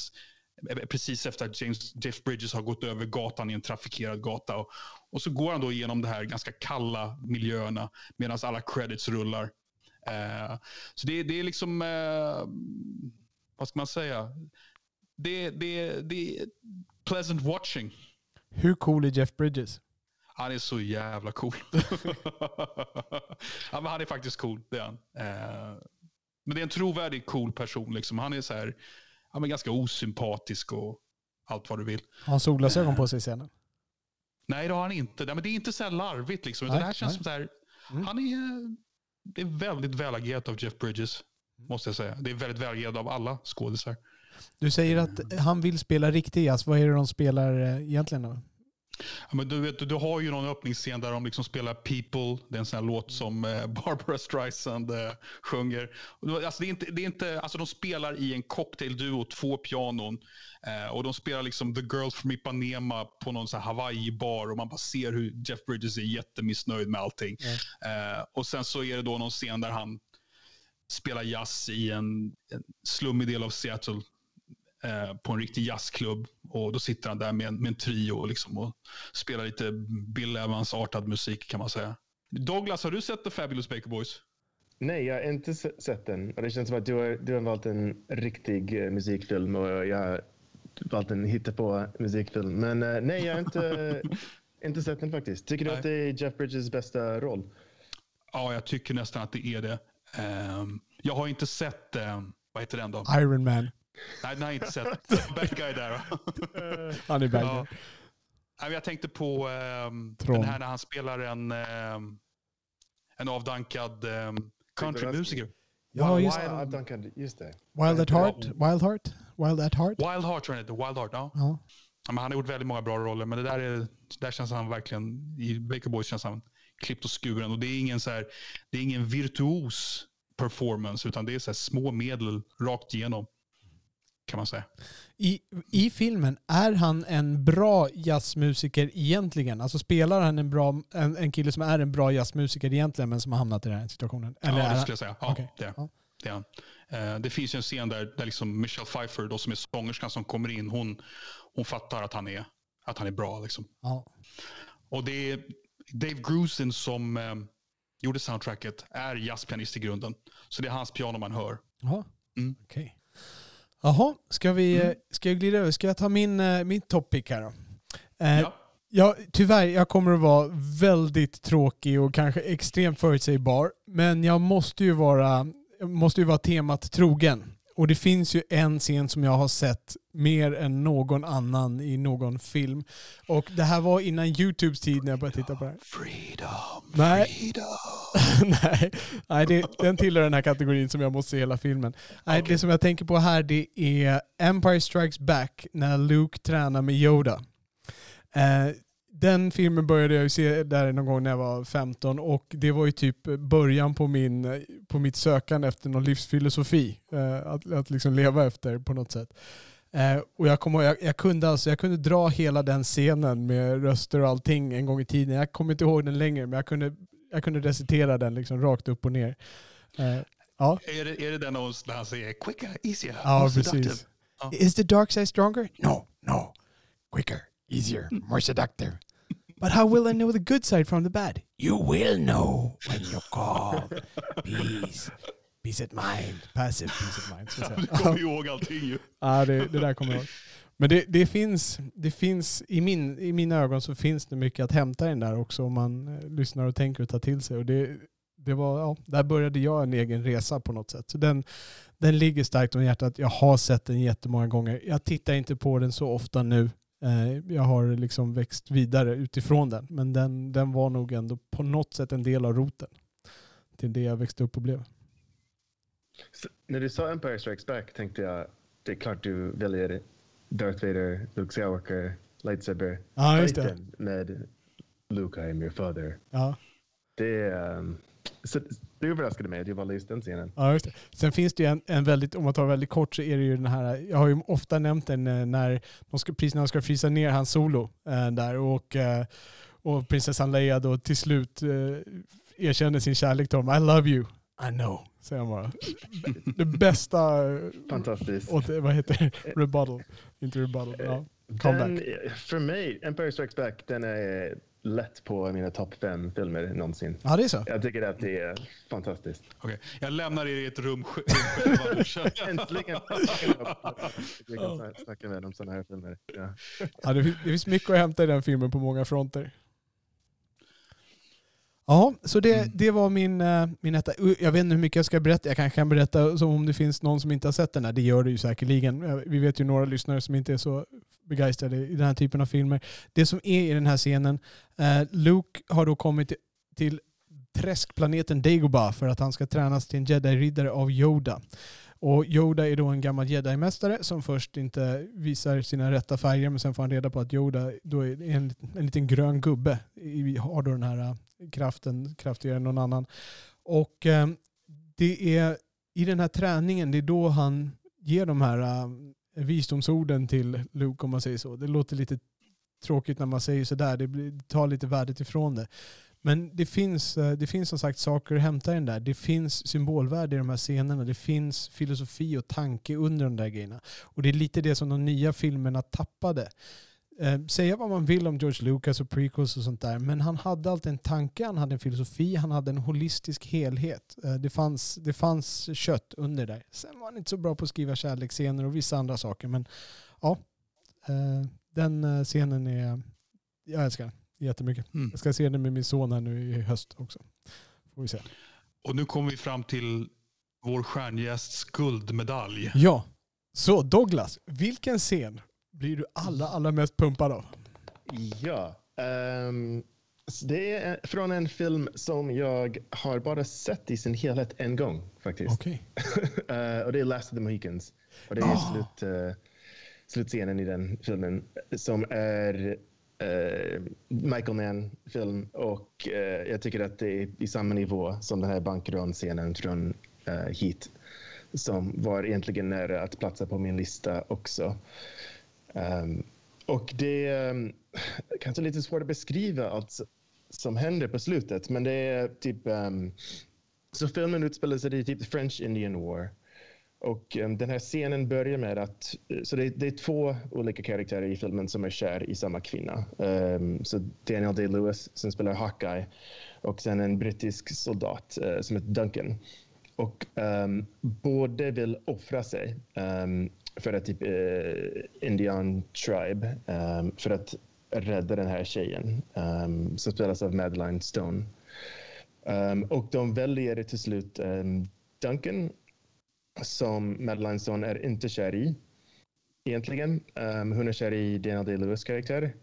eh, precis efter att James, Jeff Bridges har gått över gatan i en trafikerad gata. Och, och så går han då igenom de här ganska kalla miljöerna medan alla credits rullar. Eh, så det, det är liksom, eh, vad ska man säga? Det, det, det är pleasant watching. Hur cool är Jeff Bridges? Han är så jävla cool. ja, men han är faktiskt cool, det är han. Eh, men det är en trovärdig cool person. Liksom. Han är så här, ja, men ganska osympatisk och allt vad du vill. Har han solglasögon på sig i scenen? Nej, det har han inte. Nej, men det är inte så här larvigt liksom. Nej, det här känns nej. som så här, Mm. han är, det är väldigt välagerat av Jeff Bridges. Måste jag säga. Det är väldigt välagerat av alla skådisar. Du säger att han vill spela riktig jazz. Vad är det de spelar eh, egentligen då? Ja, men du, vet, du har ju någon öppningsscen där de liksom spelar People. Det är en sån låt som eh, Barbara Streisand eh, sjunger. Alltså det är inte, det är inte, alltså de spelar i en cocktailduo, två pianon. Eh, och de spelar liksom The Girl from Ipanema på någon sån här Hawaii-bar. Och man bara ser hur Jeff Bridges är jättemissnöjd med allting. Eh, och sen så är det då någon scen där han spelar jazz i en, en slummig del av Seattle eh, på en riktig jazzklubb. Och då sitter han där med en, med en trio liksom, och spelar lite Bill Evans-artad musik kan man säga. Douglas, har du sett The Fabulous Baker Boys? Nej, jag har inte se- sett den. Och det känns som att du har, du har valt en riktig eh, musikfilm och jag har valt en hittepå musikfilm. Men eh, nej, jag har inte, inte sett den faktiskt. Tycker du Nej. att det är Jeff Bridges bästa roll? Ja, jag tycker nästan att det är det. Ehm, jag har inte sett, vad heter den då? Iron Man. Nej, den har jag inte sett. Bad guy där. va? Han är bad Ja. guy. Jag tänkte på ehm, Tron. den här när han spelar en, ehm, en avdankad um, countrymusiker. Ja, just Ja, ah, Duncan, just det. Wild at Heart. Wild Heart. Wild at Heart. Wild Heart tror jag heter. Wild Heart, ja. Ja. Ja, men han har gjort väldigt många bra roller, men det där, är, där känns han verkligen, i Baker Boys känns han klippt och skuren. Och det är ingen, så här, det är ingen virtuos performance, utan det är så här små medel rakt igenom. Kan man säga. I, I filmen, är han en bra jazzmusiker egentligen? Alltså spelar han en, bra, en, en kille som är en bra jazzmusiker egentligen men som har hamnat i den här situationen? Eller ja, det skulle jag säga. Ja, Okej. det, Ja. det är han. Eh, det finns ju en scen där, där liksom Michelle Pfeiffer, då, som är sångerskan som kommer in, hon, hon fattar att han är, att han är bra. Liksom. Ja. Och det är Dave Grusin som eh, gjorde soundtracket, är jazzpianist i grunden. Så det är hans piano man hör. Jaha, Mm. okej. Jaha, ska vi Mm. ska jag glida över? Ska jag ta min, eh, min topic här då? Eh, Ja. Ja, tyvärr, jag kommer att vara väldigt tråkig och kanske extremt förutsägbar. Men jag måste ju vara, måste ju vara temat trogen. Och det finns ju en scen som jag har sett mer än någon annan i någon film. Och det här var innan YouTubes tid när jag började titta på det här. Freedom, Nej. freedom. nej, nej det, den tillhör den här kategorin som jag måste se hela filmen. Nej, Okej. Det som jag tänker på här det är Empire Strikes Back när Luke tränar med Yoda. Eh, den filmen började jag ju se där någon gång när jag var 15 och det var ju typ början på, min, på mitt sökande efter någon livsfilosofi. Eh, att, att liksom leva efter på något sätt. Eh, och jag, ihåg, jag, jag, kunde alltså, jag kunde dra hela den scenen med röster och allting en gång i tiden. Jag kommer inte ihåg den längre men jag kunde, jag kunde recitera den liksom rakt upp och ner. Eh, ja, Är det, är det den där han säger quicker, easier, ja precis. Ja. Is the dark side stronger? No, no. Quicker, easier, more seductive. But how will I know the good side from the bad? You will know when you call. Peace. Peace at mind. Passive peace at mind. Så Du kommer ihåg allting ju. Ja, det, det där kommer jag ihåg. Men det, det finns, det finns i, min, i mina ögon så finns det mycket att hämta i den där också om man eh, lyssnar och tänker och tar till sig. Och det, det var, ja, där började jag en egen resa på något sätt. Så den, den ligger starkt om hjärtat. Jag har sett den jättemånga gånger. Jag tittar inte på den så ofta nu. Eh, Jag har liksom växt vidare utifrån den. Men den, den var nog ändå på något sätt en del av roten till det jag växte upp och blev. Så, när du sa Empire Strikes Back tänkte jag det är klart du väljer Darth Vader, Luke Skywalker, lightsaber Ja, just det. med Luke, I am your father. Ja. Det, är, um, så, det överraskade mig att du valde just den scenen. Ja, just det. Sen finns det ju en, en väldigt, om man tar väldigt kort så är det ju den här, jag har ju ofta nämnt den eh, när de ska, precis när de ska frysa ner hans solo eh, där och, eh, och prinsessan Leia då till slut eh, erkänner sin kärlek till honom. I love you. I know, säger han bara. Det bästa, Fantastiskt. åt, vad heter det? Rebuttal. Inte rebuttal. Ja. Den, comeback. för mig, Empire Strikes Back, den är lätt på mina topp fem filmer någonsin. ja, det är så. Jag tycker att det är fantastiskt. Okej, Jag lämnar er i ett rum sj- rum själva. Äntligen! Vi kan sna- snacka med om sådana här filmer. Ja. Ja, det, finns, det finns mycket att hämta i den filmen på många fronter. Ja, så det, Mm. det var min, eh, min etta. Jag vet inte hur mycket jag ska berätta. Jag kanske kan berätta som om det finns någon som inte har sett den här. Det gör det ju säkerligen. Eh, Vi vet ju några lyssnare som inte är så begeistrade i den här typen av filmer. Det som är i den här scenen, eh, Luke har då kommit till träskplaneten Dagobah för att han ska tränas till en jedi-riddare av Yoda. Och Yoda är då en gammal jedi-mästare som först inte visar sina rätta färger men sen får han reda på att Yoda då är en, en liten grön gubbe. Har då den här eh, kraften, kraftigare än någon annan. Och eh, det är i den här träningen, det är då han ger de här eh, visdomsorden till Luke om man säger så. Det låter lite tråkigt när man säger sådär, det tar lite värdet ifrån det. Men det finns, eh, det finns som sagt saker att hämta i den där. Det finns symbolvärde i de här scenerna. Det finns filosofi och tanke under de där grejerna. Och det är lite det som de nya filmerna tappade. Eh, säga vad man vill om George Lucas och prequels och sånt där, men han hade alltid en tanke, han hade en filosofi, han hade en holistisk helhet. Eh, det, fanns, det fanns kött under där. Sen var han inte så bra på att skriva kärleksscener och vissa andra saker, men ja, eh, den eh, scenen är, jag älskar den jättemycket. Mm. Jag ska se den med min son här nu i höst också. Får vi se. Och nu kommer vi fram till vår stjärngästs guldmedalj. Ja. Så Douglas, vilken scen blir du allra, allra mest pumpad av? Ja. Um, det är från en film som jag har bara sett i sin helhet en gång faktiskt. Okay. uh, och det är Last of the Mohicans. Och det är oh. slut, uh, slutscenen i den filmen som är Uh, Michael Mann-film och jag tycker att det är i samma nivå som den här bankrånscenen från Heat som var egentligen nära att platsa på min lista också. Um, och det är um, kanske lite svårt att beskriva allt som händer på slutet men det är typ um, så filmen utspelar sig i typ French Indian War och um, den här scenen börjar med att, så det, det, är två olika karaktärer i filmen som är kär i samma kvinna. Um, så Daniel Day-Lewis som spelar Hawkeye och sen en brittisk soldat uh, som heter Duncan. Och um, båda vill offra sig för att typ eh, Indian tribe ehm, för att rädda den här tjejen ehm, som spelas av Madeline Stone. Ehm, och de väljer till slut Duncan som Madeline Stone är inte kär i egentligen. Um, hon är kär i Daniel Day-Lewis karaktär.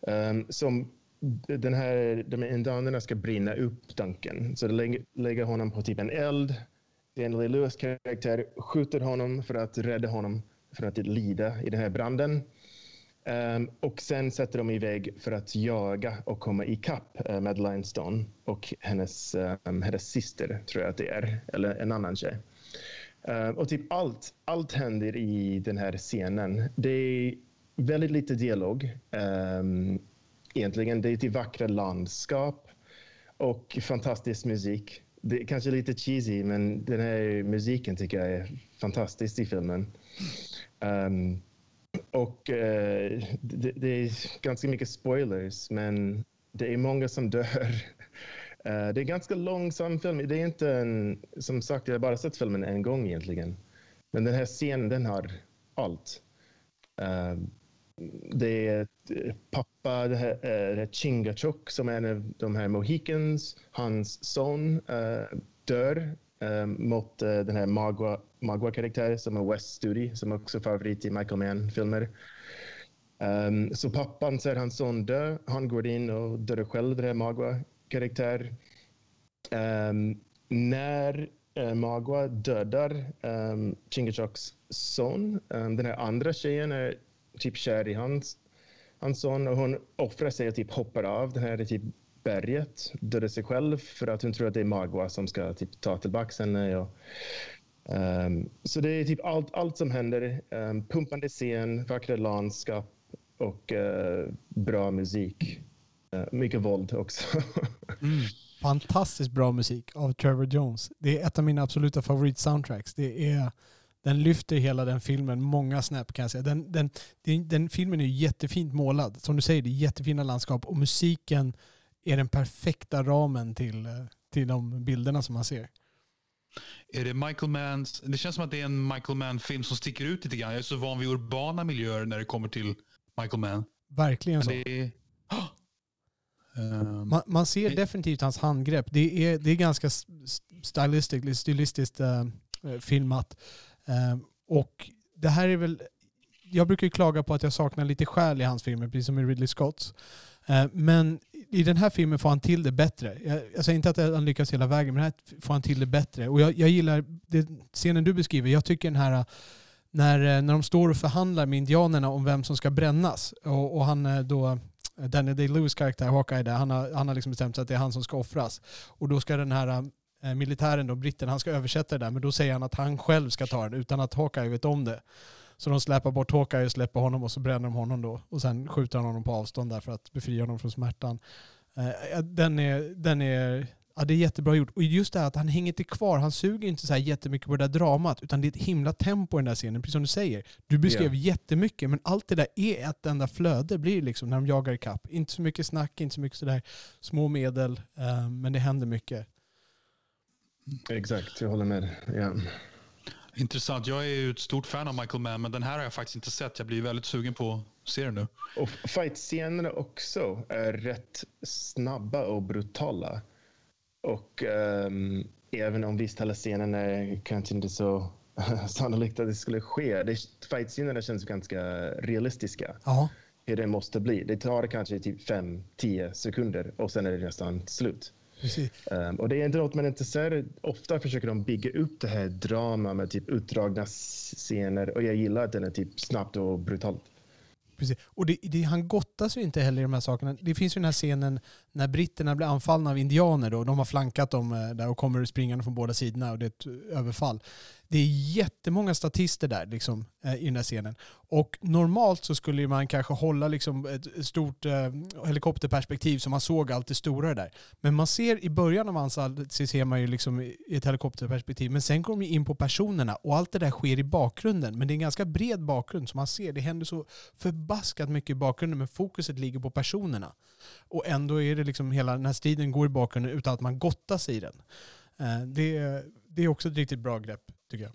Um, som den här, de här indianerna ska brinna upp Duncan. Så de lägger honom på typ en eld. Daniel Day-Lewis karaktär skjuter honom för att rädda honom för att lida i den här branden. Um, och sen sätter de iväg för att jaga och komma ikapp eh, uh, Madeline Stone och hennes, um, hennes syster, tror jag att det är, eller en annan tjej. Uh, och typ allt, allt händer i den här scenen. Det är väldigt lite dialog. Um, egentligen. Det är till vackra landskap och fantastisk musik. Det är kanske lite cheesy, men den här musiken tycker jag är fantastisk i filmen. Um, och uh, det, det, är ganska mycket spoilers, men det är många som dör. Uh, det är en ganska långsam film. Det är inte en, som sagt, jag har bara sett filmen en gång egentligen. Men den här scenen, den har allt. Uh, det är eh, pappa, det här, det här Chingachok som är en av de här Mohicans. Hans son dör mot den här Magua, Magua-karaktär som är West Studi, som också är favorit i Michael Mann-filmer. Um, så pappan ser hans son dö. Han går in och dör själv, den här Magua karaktär. Um, ehm, när uh, Magua dödar ehm, um, Chingachoks son, um, den här andra tjejen är typ kär i hans, hans son och hon offrar sig och typ hoppar av den här typ berget, dödar sig själv för att hon tror att det är Magua som ska typ ta tillbaka henne. Och, um, så det är typ allt, allt som händer. Um, pumpande scen, vackra landskap och uh, bra musik. Uh, mycket våld också. mm fantastiskt bra musik av Trevor Jones. Det är ett av mina absoluta favorit-soundtracks. Det är, den lyfter hela den filmen, många snäpp kan jag säga. Den, den, den, den filmen är jättefint målad. Som du säger, det är jättefina landskap och musiken är den perfekta ramen till, eh, till de bilderna som man ser. Är det Michael Manns... Det känns som att det är en Michael Mann-film som sticker ut lite grann. Jag är så van vid urbana miljöer när det kommer till Michael Mann. Verkligen så. Det, Um, man, man, ser definitivt hans handgrepp. Det är, det är ganska stylistiskt, stilistiskt uh, filmat. Uh, och det här är väl jag brukar ju klaga på att jag saknar lite själ i hans filmer, precis som i Ridley Scotts. Eh, men i den här filmen får han till det bättre. Jag, jag säger inte att han lyckas hela vägen, men här får han till det bättre. Och jag, jag gillar det, scenen du beskriver. Jag tycker den här eh, när, eh, när de står och förhandlar med indianerna om vem som ska brännas. Och, och han då, Danny Day-Lewis karaktär, Hawkeye, där, han har, han har liksom bestämt sig att det är han som ska offras. Och då ska den här militären, då, britten, han ska översätta det där, men då säger han att han själv ska ta den utan att Hawkeye vet om det. Så de släpar bort Hawkeye och släpper honom och så bränner de honom då. Och sen skjuter han honom på avstånd där för att befria honom från smärtan. Den är, den är Ja, det är jättebra gjort. Och just det här att han hänger inte kvar. Han suger inte så här jättemycket på det där dramat. Utan det är ett himla tempo i den där scenen. Precis som du säger. Du beskrev yeah. jättemycket. Men allt det där är ett enda flöde blir liksom när de jagar ikapp. Inte så mycket snack, inte så mycket sådär små medel. Uh, men det händer mycket. Exakt, jag håller med. Yeah. Intressant. Jag är ju ett stort fan av Michael Mann, men den här har jag faktiskt inte sett. Jag blir väldigt sugen på att se den nu. Och fight-scenerna också är rätt snabba och brutala. Och um, även om visst alla scenerna är kanske inte så sannolikt att det skulle ske. Fight-scenerna känns ganska realistiska. Aha. Hur det måste bli. Det tar kanske typ 5-10 sekunder och sen är det nästan slut. Um, och det är inte något man inte ser. Ofta försöker de bygga upp det här drama med typ utdragna scener och jag gillar att den är typ snabbt och brutalt. Precis. Och det, det, han gottas ju inte heller i de här sakerna. Det finns ju den här scenen när britterna blir anfallna av indianer då, de har flankat dem eh, där och kommer springande från båda sidorna och det är ett överfall. Det är jättemånga statister där liksom, eh, i den här scenen. Och normalt så skulle man kanske hålla liksom ett stort eh, helikopterperspektiv så man såg allt det stora där. Men man ser i början av anstalten så ser man ju liksom i ett helikopterperspektiv. Men sen kommer de in på personerna och allt det där sker i bakgrunden. Men det är en ganska bred bakgrund som man ser. Det händer så förbaskat mycket i bakgrunden men fokuset ligger på personerna. Och ändå är det liksom hela den här striden går i bakgrunden utan att man gottas i den. Eh, det, det är också ett riktigt bra grepp tycker jag.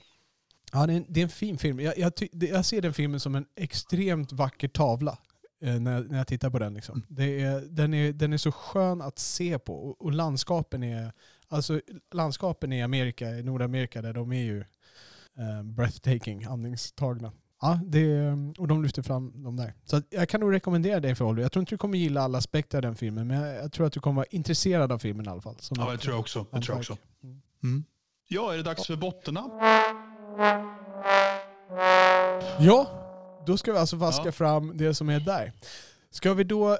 Ja, det är en, det är en fin film. Jag, jag, jag, ser den filmen som en extremt vacker tavla eh, när, när jag tittar på den. Liksom. Mm. Det är, den, är, den är så skön att se på och, och, landskapen är alltså landskapen i Amerika, i Nordamerika, där de är ju eh, breathtaking, andningstagna. Ja, det, och de lyfter fram dem där. Så jag kan nog rekommendera dig för Oliver. Jag tror inte du kommer gilla alla aspekter av den filmen, men jag, jag tror att du kommer vara intresserad av filmen i alla fall. ja, det tror jag också. Det tror jag också. Mm. Ja, är det dags för bottennapp? Ja, då ska vi alltså vaska ja. fram det som är där. Ska vi då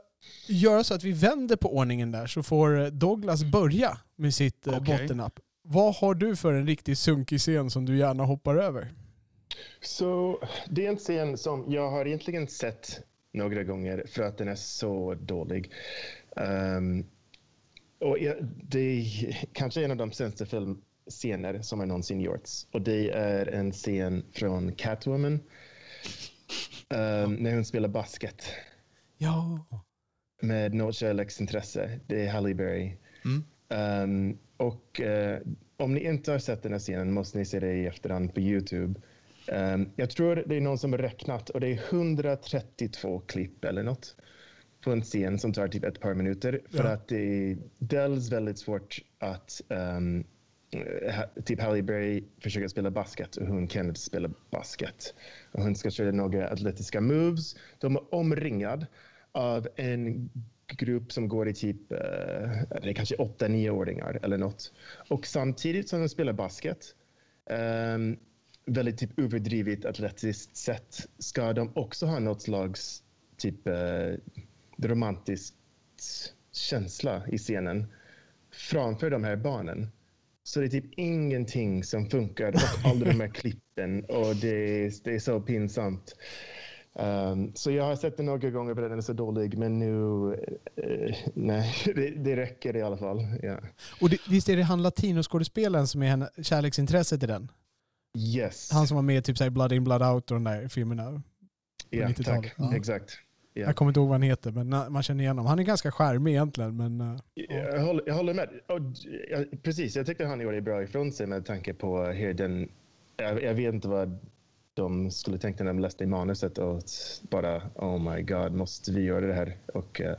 göra så att vi vänder på ordningen där så får Douglas börja med sitt eh, okay. bottennapp. Vad har du för en riktigt sunkig scen som du gärna hoppar över? Så det är en scen som jag har egentligen sett några gånger för att den är så dålig. Um, och det är kanske en av de sämsta film, scener som har någonsin gjorts. Och det är en scen från Catwoman um, när hon spelar basket. Ja. Med något kärleksintresse. Det är Halle Berry. Mm. Um, och uh, om ni inte har sett den här scenen måste ni se det i efterhand på Youtube. Um, jag tror det är någon som har räknat och det är 132 klipp eller något på en scen som tar typ ett par minuter. För ja. att det är dels väldigt svårt att um, Eh, typ Halle Berry försöker spela basket och hon kan inte spela basket. Och hon ska köra några atletiska moves. De är omringad av en grupp som går i typ, eh, uh, det är kanske 8-9-åringar eller något. Och samtidigt som de spelar basket, um, väldigt typ överdrivet atletiskt sätt, ska de också ha något slags typ uh, romantisk känsla i scenen framför de här barnen. Så det är typ ingenting som funkar och alla de här klippen och det är, det är så pinsamt. Um, så jag har sett den några gånger för den är så dålig, men nu... Uh, nej, det, det, räcker i alla fall. Yeah. Och det, visst är det han latinoskådespelaren som är kärleksintresset i den? Yes. Han som var med i typ så Blood in, Blood out och de där filmerna. Ja, tack. Ja. Exakt. Yeah. Jag kommer inte ihåg vad han heter, men man känner igen honom. Han är ganska charmig egentligen. Men, uh, jag, håller, jag håller med. Och, ja, precis, jag tyckte han gjorde bra ifrån sig med tanke på hur den... Jag, jag vet inte vad de skulle tänkt när de läste i manuset och bara oh my god, måste vi göra det här? Och, uh,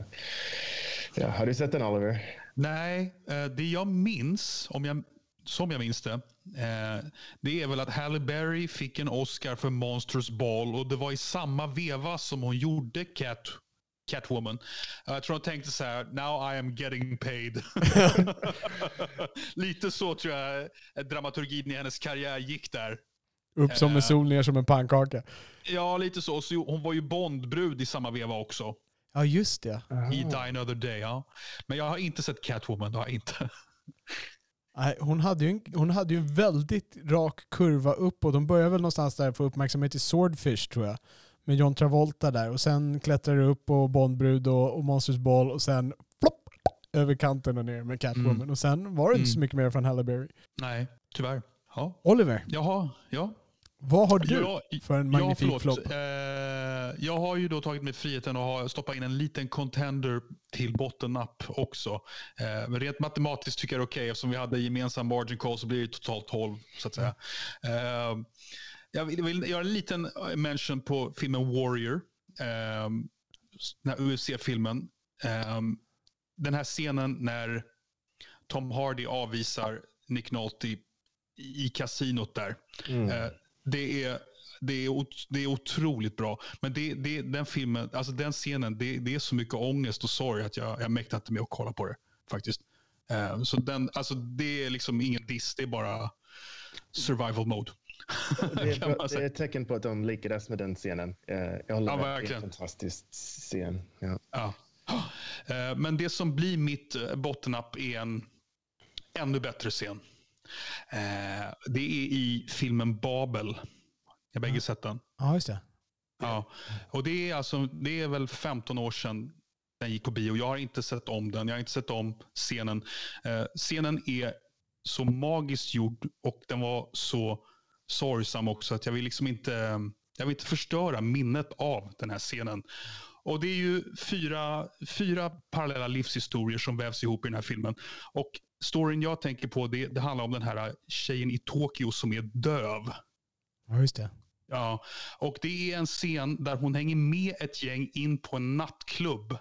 ja, har du sett den Oliver? Nej, uh, det jag minns, om jag som jag minns det, eh, det är väl att Halle Berry fick en Oscar för Monsters Ball och det var i samma veva som hon gjorde Cat, Catwoman. Jag tror hon tänkte så här, now I am getting paid. Lite så tror jag dramaturgin i hennes karriär gick där. Upp som en sol, ner som en pannkaka. Ja, lite så. så. Hon var ju Bondbrud i samma veva också. Ja, just det. I Die Another Day, ja. Men jag har inte sett Catwoman, det har jag inte. Nej, hon, hade ju en, hon hade ju en väldigt rak kurva upp och de började väl någonstans där få uppmärksamhet i Swordfish tror jag. Med John Travolta där och sen klättrar det upp på Bondbrud och, och Monsters Ball och sen plopp, över kanten och ner med Catwoman. Mm. Och sen var det inte så Mm. mycket mer från Halle Berry. Nej, tyvärr. Ja. Oliver, Jaha, ja. Vad har du Ja, för en Ja, magnifik förlåt. flopp? Eh, jag har ju då tagit mig friheten att ha- stoppa in en liten contender till bottennapp också. Eh, men rent matematiskt tycker jag det är okej eftersom vi hade gemensam margin call så blir det totalt 12 så att säga. Eh, jag vill, vill göra en liten eh, mention på filmen Warrior. Eh, den här UFC-filmen. Eh, den här scenen när Tom Hardy avvisar Nick Nolte i kasinot där. Mm. Det, är, det, är, det är otroligt bra. Men det, det, den filmen, alltså den scenen, det, det är så mycket ångest och sorg att jag, jag mäktar inte med att kolla på det. faktiskt. Eh, så den, alltså, det är liksom ingen diss, det är bara survival mode. Det är, det är ett tecken på att de lyckades med den scenen. Eh, Jag håller Ja, med. Det är verkligen. en fantastisk scen. Ja. Ja. Eh, Men det som blir mitt bottennapp är en ännu bättre scen. Eh, Det är i filmen Babel. Jag har bägge sett den. Ja, just det. Ja. Och det är, alltså, det är väl 15 år sedan den gick på bio. Jag har inte sett om den. Jag har inte sett om scenen. Eh, scenen är så magiskt gjord och den var så sorgsam också att jag vill liksom inte, jag vill inte förstöra minnet av den här scenen. Och det är ju fyra, fyra parallella livshistorier som vävs ihop i den här filmen. Och storyn jag tänker på det, det handlar om den här tjejen i Tokyo som är döv. Ja, just det. Ja, och det är en scen där hon hänger med ett gäng in på en nattklubb.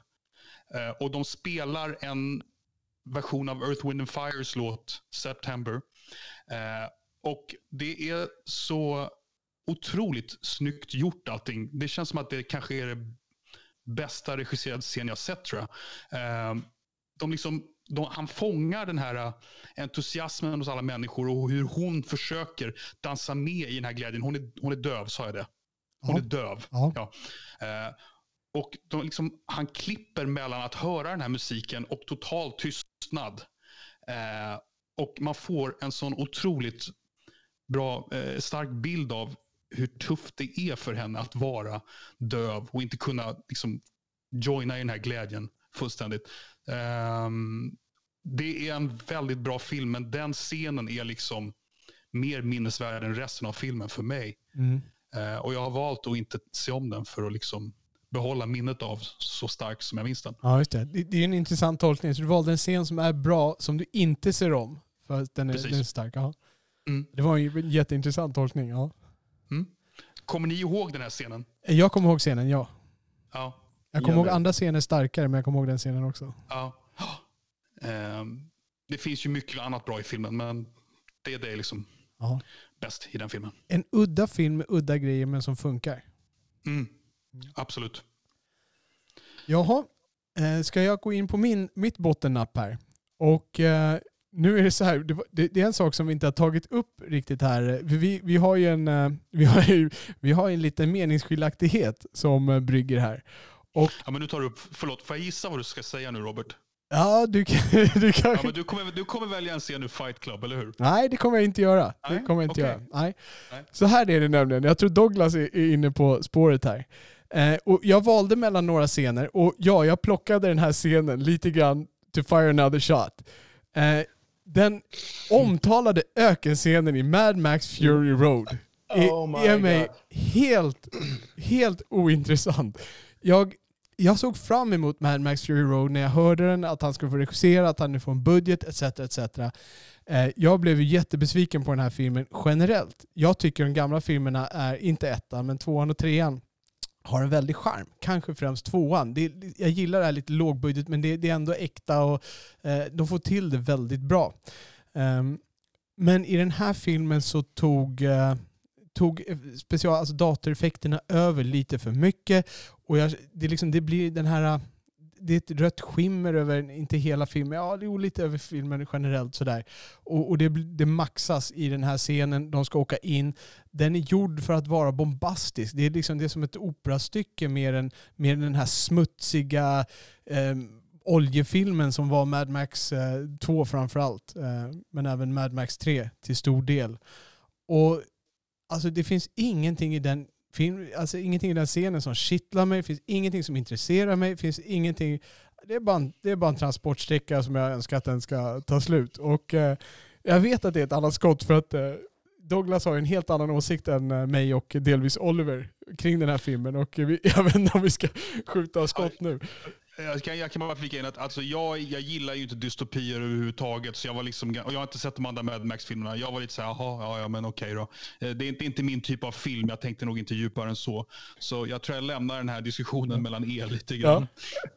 Eh, och de spelar en version av Earth, Wind and Fires låt September. Eh, och det är så otroligt snyggt gjort allting. Det känns som att det kanske är det bästa regisserade scen jag sett tror jag. Eh, de liksom, de, han fångar den här eh, entusiasmen hos alla människor och hur hon försöker dansa med i den här glädjen. Hon är, hon är döv, sa jag det? Hon Ja. är döv. Ja. Eh, och de liksom, han klipper mellan att höra den här musiken och total tystnad. Eh, och man får en sån otroligt bra, eh, stark bild av hur tufft det är för henne att vara döv och inte kunna liksom, joina i den här glädjen fullständigt. Ehm, det är en väldigt bra film, men den scenen är liksom mer minnesvärd än resten av filmen för mig. Mm. Eh, och jag har valt att inte se om den för att liksom behålla minnet av så starkt som jag minns den. Ja, just det. det. Det är en intressant tolkning. Så du valde en scen som är bra, som du inte ser om. För att den är, Precis. den är stark. Ja. Mm. Det var en jätteintressant tolkning. Ja. Kommer ni ihåg den här scenen? Jag kommer ihåg scenen, ja. Ja. Jag kommer ihåg andra scener starkare, men jag kommer ihåg den scenen också. ja. Ehm, det finns ju mycket annat bra i filmen, men det är det liksom Ja. bäst i den filmen. En udda film med udda grejer, men som funkar. Mm. Absolut. Jaha, eh, ska jag gå in på min, mitt bottennapp här? Och eh, nu är det så här, det, är en sak som vi inte har tagit upp riktigt här. Vi, vi har ju en, eh, vi har ju, vi har en liten meningsskiljaktighet som brygger här. Och Ja, men nu tar du upp, förlåt, får jag gissa vad du ska säga nu Robert? Ja, du kan... Du kan Ja, men du, kommer, du kommer välja en scen ur Fight Club, eller hur? Nej, det kommer jag inte göra. det Nej, kommer jag inte okej. göra. Nej. Nej. Så här är det nämligen. Jag tror Douglas är, är inne på spåret här. Eh, och jag valde mellan några scener och ja, jag plockade den här scenen lite grann to fire another shot. Eh, den omtalade ökenscenen i Mad Max Fury Road är, Oh my är mig God. helt, helt ointressant. Jag, jag såg fram emot Mad Max Fury Road när jag hörde den, att han skulle få regissera, att han nu får en budget etc. etc. Eh, jag blev ju jättebesviken på den här filmen generellt. Jag tycker de gamla filmerna är, inte ettan, men tvåan och trean har en väldig charm. Kanske främst tvåan. Det, jag gillar det här lite lågbudget, men det, det är ändå äkta och eh, de får till det väldigt bra. Um, Men i den här filmen så tog, eh, tog special, alltså datoreffekterna över lite för mycket. Och jag, det, liksom, det blir den här det är ett rött skimmer över, inte hela filmen, ja det är lite över filmen generellt sådär. Och, och det, det maxas i den här scenen, de ska åka in. Den är gjord för att vara bombastisk. Det är, liksom, det är som ett operastycke mer än, mer än den här smutsiga eh, oljefilmen som var Mad Max eh, 2 framförallt. Eh, men även Mad Max 3 till stor del. Och alltså det finns ingenting i den film, alltså ingenting i den scenen som kittlar mig, finns ingenting som intresserar mig, finns ingenting. Det är bara en, det är bara en transportsträcka som jag önskar att den ska ta slut. Och eh, jag vet att det är ett annat skott för att eh, Douglas har en helt annan åsikt än eh, mig och delvis Oliver kring den här filmen. Och vi, jag vet inte om vi ska skjuta skott nu. Jag kan, jag kan bara flika in att alltså jag, jag gillar ju inte dystopier överhuvudtaget. Så jag, var liksom, och jag har inte sett de andra Mad Max-filmerna. Jag var lite såhär, jaha, ja, ja men okej då. Eh, det är inte, inte min typ av film. Jag tänkte nog inte djupare än så. Så jag tror jag lämnar den här diskussionen mm. mellan er lite grann. Ja.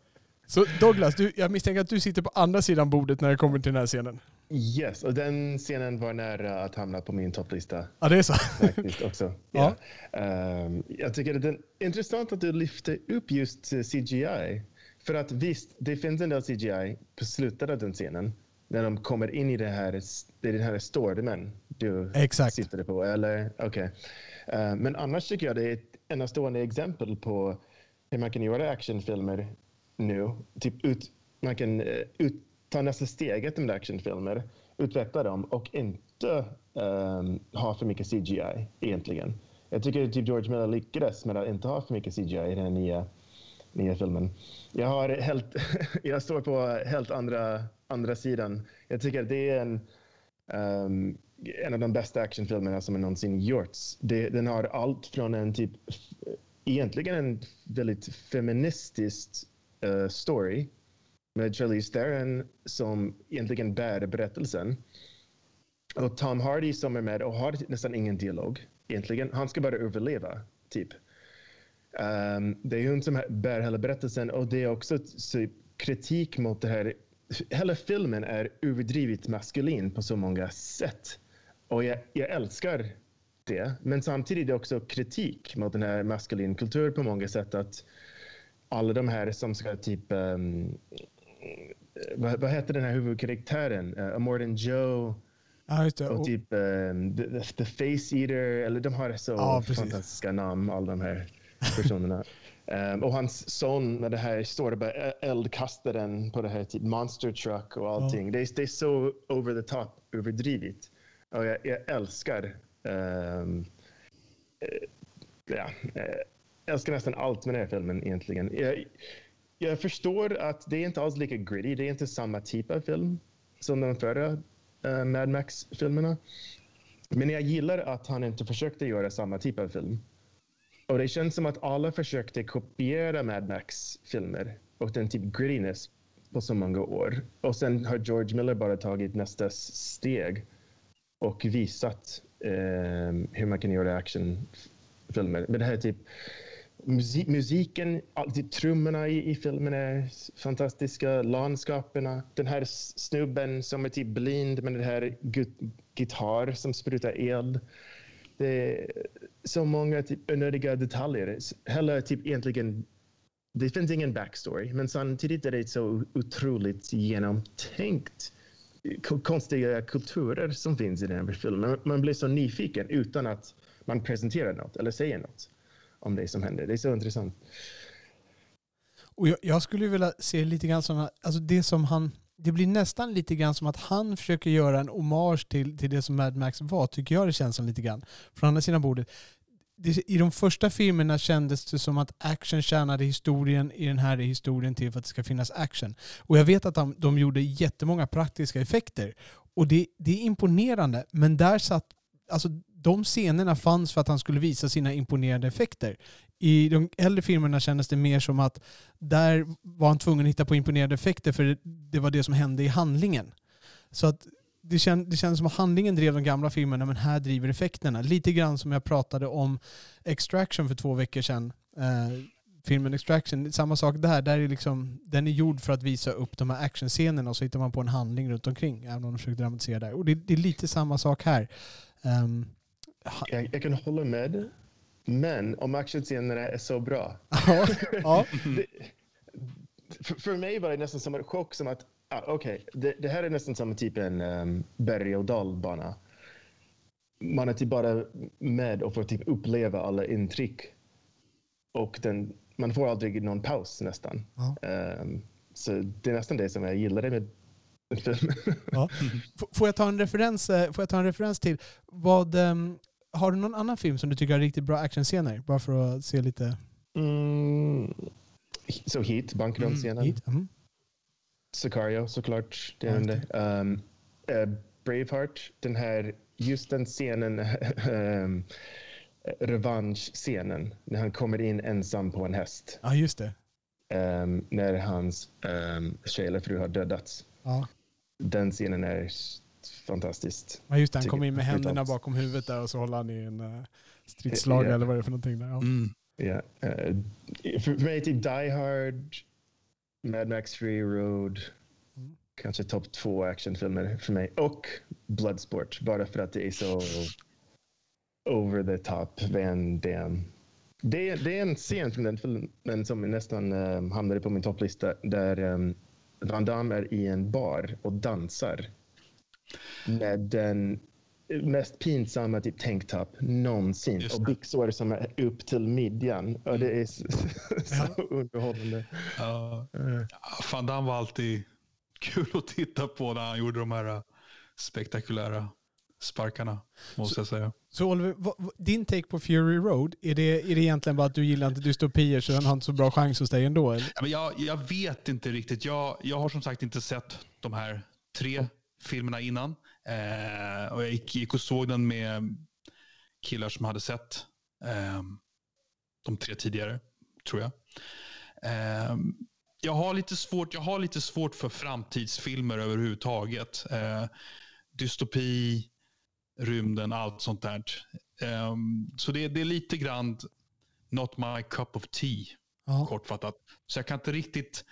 Så Douglas, du, jag misstänker att du sitter på andra sidan bordet när det kommer till den här scenen. Yes, och den scenen var nära att hamna på min topplista. Ja, det är så? Faktiskt också. ja. Yeah. Um, jag tycker det är intressant att du lyfter upp just eh, CGI. För att visst, det finns en del CGI på slutet av den scenen. När de kommer in i det här, det är den här stormen du Exakt. sitter på. Eller, okay. Uh, eh, men annars tycker jag det är ett enastående exempel på hur man kan göra actionfilmer nu. Typ ut, man kan uh, ut, ta nästa steget med actionfilmer, utveckla dem och inte um, ha för mycket CGI egentligen. Jag tycker typ George Miller lyckades med att inte ha för mycket CGI i den nya nya filmen. Jag, har helt, jag står på helt andra, andra sidan. Jag tycker att det är en, um, en av de bästa actionfilmerna som någonsin gjorts. Det, den har allt från en typ, egentligen en väldigt feministisk uh, story med Charlize Theron som egentligen bär berättelsen. Och Tom Hardy som är med och har nästan ingen dialog egentligen. Han ska bara överleva, typ. Um, det är hon som bär hela berättelsen och det är också kritik mot det här. Hela filmen är överdrivet maskulin på så många sätt. Och jag, jag älskar det. Men samtidigt är det också kritik mot den här maskulin kultur på många sätt. Att alla de här som ska typ... Um, vad, vad heter den här huvudkaraktären? Uh, Joe. Ja, just det. Och typ um, the, the, Face Eater. Eller de har så ja, fantastiska namn, alla de här personerna. Um, och hans son med det här stora eldkastaren på det här typ monster truck och allting. Ja. Det, är, det är så over the top, överdrivet. Och jag, jag älskar um, ja, jag älskar nästan allt med den här filmen egentligen. Jag, jag förstår att det är inte alls lika gritty. Det är inte samma typ av film som de förra uh, Mad Max-filmerna. Men jag gillar att han inte försökte göra samma typ av film. Och det känns som att alla försökte kopiera Mad Max-filmer och den typ grittiness på så många år. Och sen har George Miller bara tagit nästa steg och visat eh, hur man kan göra actionfilmer. Men det här typ musik, musiken, alltid trummorna i, i filmen är fantastiska, landskapen. Den här snubben som är typ blind med den här gitarr som sprutar eld. Det så många typ onödiga detaljer. Hela typ egentligen det finns ingen backstory, men samtidigt är det så otroligt genomtänkt eh, konstiga kulturer som finns i den här filmen. Man blir så nyfiken utan att man presenterar något eller säger något om det som händer. Det är så intressant. Och jag, jag skulle vilja se lite grann sådana, alltså det som han det blir nästan lite grann som att han försöker göra en hommage till, till det som Mad Max var, tycker jag det känns som lite grann. Från andra sidan bordet. Det, I de första filmerna kändes det som att action tjänade historien, i den här är historien till för att det ska finnas action. Och jag vet att de, de gjorde jättemånga praktiska effekter. Och det, det är imponerande, men där satt, alltså de scenerna fanns för att han skulle visa sina imponerande effekter. I de äldre filmerna kändes det mer som att där var han tvungen att hitta på imponerande effekter för det var det som hände i handlingen. Så att det, känd, det kändes som att handlingen drev de gamla filmerna men här driver effekterna. Lite grann som jag pratade om Extraction för två veckor sedan. Eh, filmen Extraction, samma sak där. där är liksom, den är gjord för att visa upp de här actionscenerna och så hittar man på en handling runt omkring. Även om de försöker dramatisera där. Och det, det är lite samma sak här. Um, jag, jag, kan hålla med. Men om actionscenerna är så bra. ja, ja. det, för, för, mig var det nästan som en chock. Som att, ah, okej, okay, det, det, här är nästan som typ en um, berg och dalbana. Man är typ bara med och får typ uppleva alla intryck. Och den, man får aldrig någon paus nästan. Ja. Um, så det är nästan det som jag gillade med filmen. Ja. Får, jag ta en referens, eh, får jag ta en referens till vad... Har du någon annan film som du tycker har riktigt bra actionscener? Bara för att se lite... Mm, så Heat, bankrånscenen. Mm, mm. Sicario såklart. Det är um, uh, Braveheart, den här, just den scenen, um, revanschscenen, när han kommer in ensam på en häst. Ja, just det. Um, när hans um, fru har dödats. Ja. Den scenen är fantastiskt. Ja, just det. Han kommer in med händerna bakom huvudet där och så håller han i en uh, stridslag yeah. eller vad det är för någonting. Där. Ja. Mm. Yeah. Uh, för mig typ Die Hard, Mad Max Free Road, mm. kanske topp två actionfilmer för mig. Och Bloodsport, bara för att det är så over the top, Van Damme. Det är, det är en scen från den filmen som nästan um, hamnade på min topplista där um, Van Damme är i en bar och dansar med den mest pinsamma typ tanktop någonsin. Och byxor som är upp till midjan. Och det är så, så underhållande. Ja. Uh. Van Damme var alltid kul att titta på när han gjorde de här spektakulära sparkarna, måste så, jag säga. Så Oliver, vad, din take på Fury Road, är det, är det egentligen bara att du gillar inte dystopier så han har inte så bra chans hos dig ändå? Eller? Ja, men jag, jag vet inte riktigt. Jag, jag har som sagt inte sett de här tre filmerna innan. Eh, och jag gick, gick, och såg den med killar som hade sett eh, de tre tidigare, tror jag. Eh, jag har lite svårt, jag har lite svårt för framtidsfilmer överhuvudtaget. Eh, dystopi, rymden, allt sånt där. Um, så det, det, är lite grann not my cup of tea, ja. kortfattat. Så jag kan inte riktigt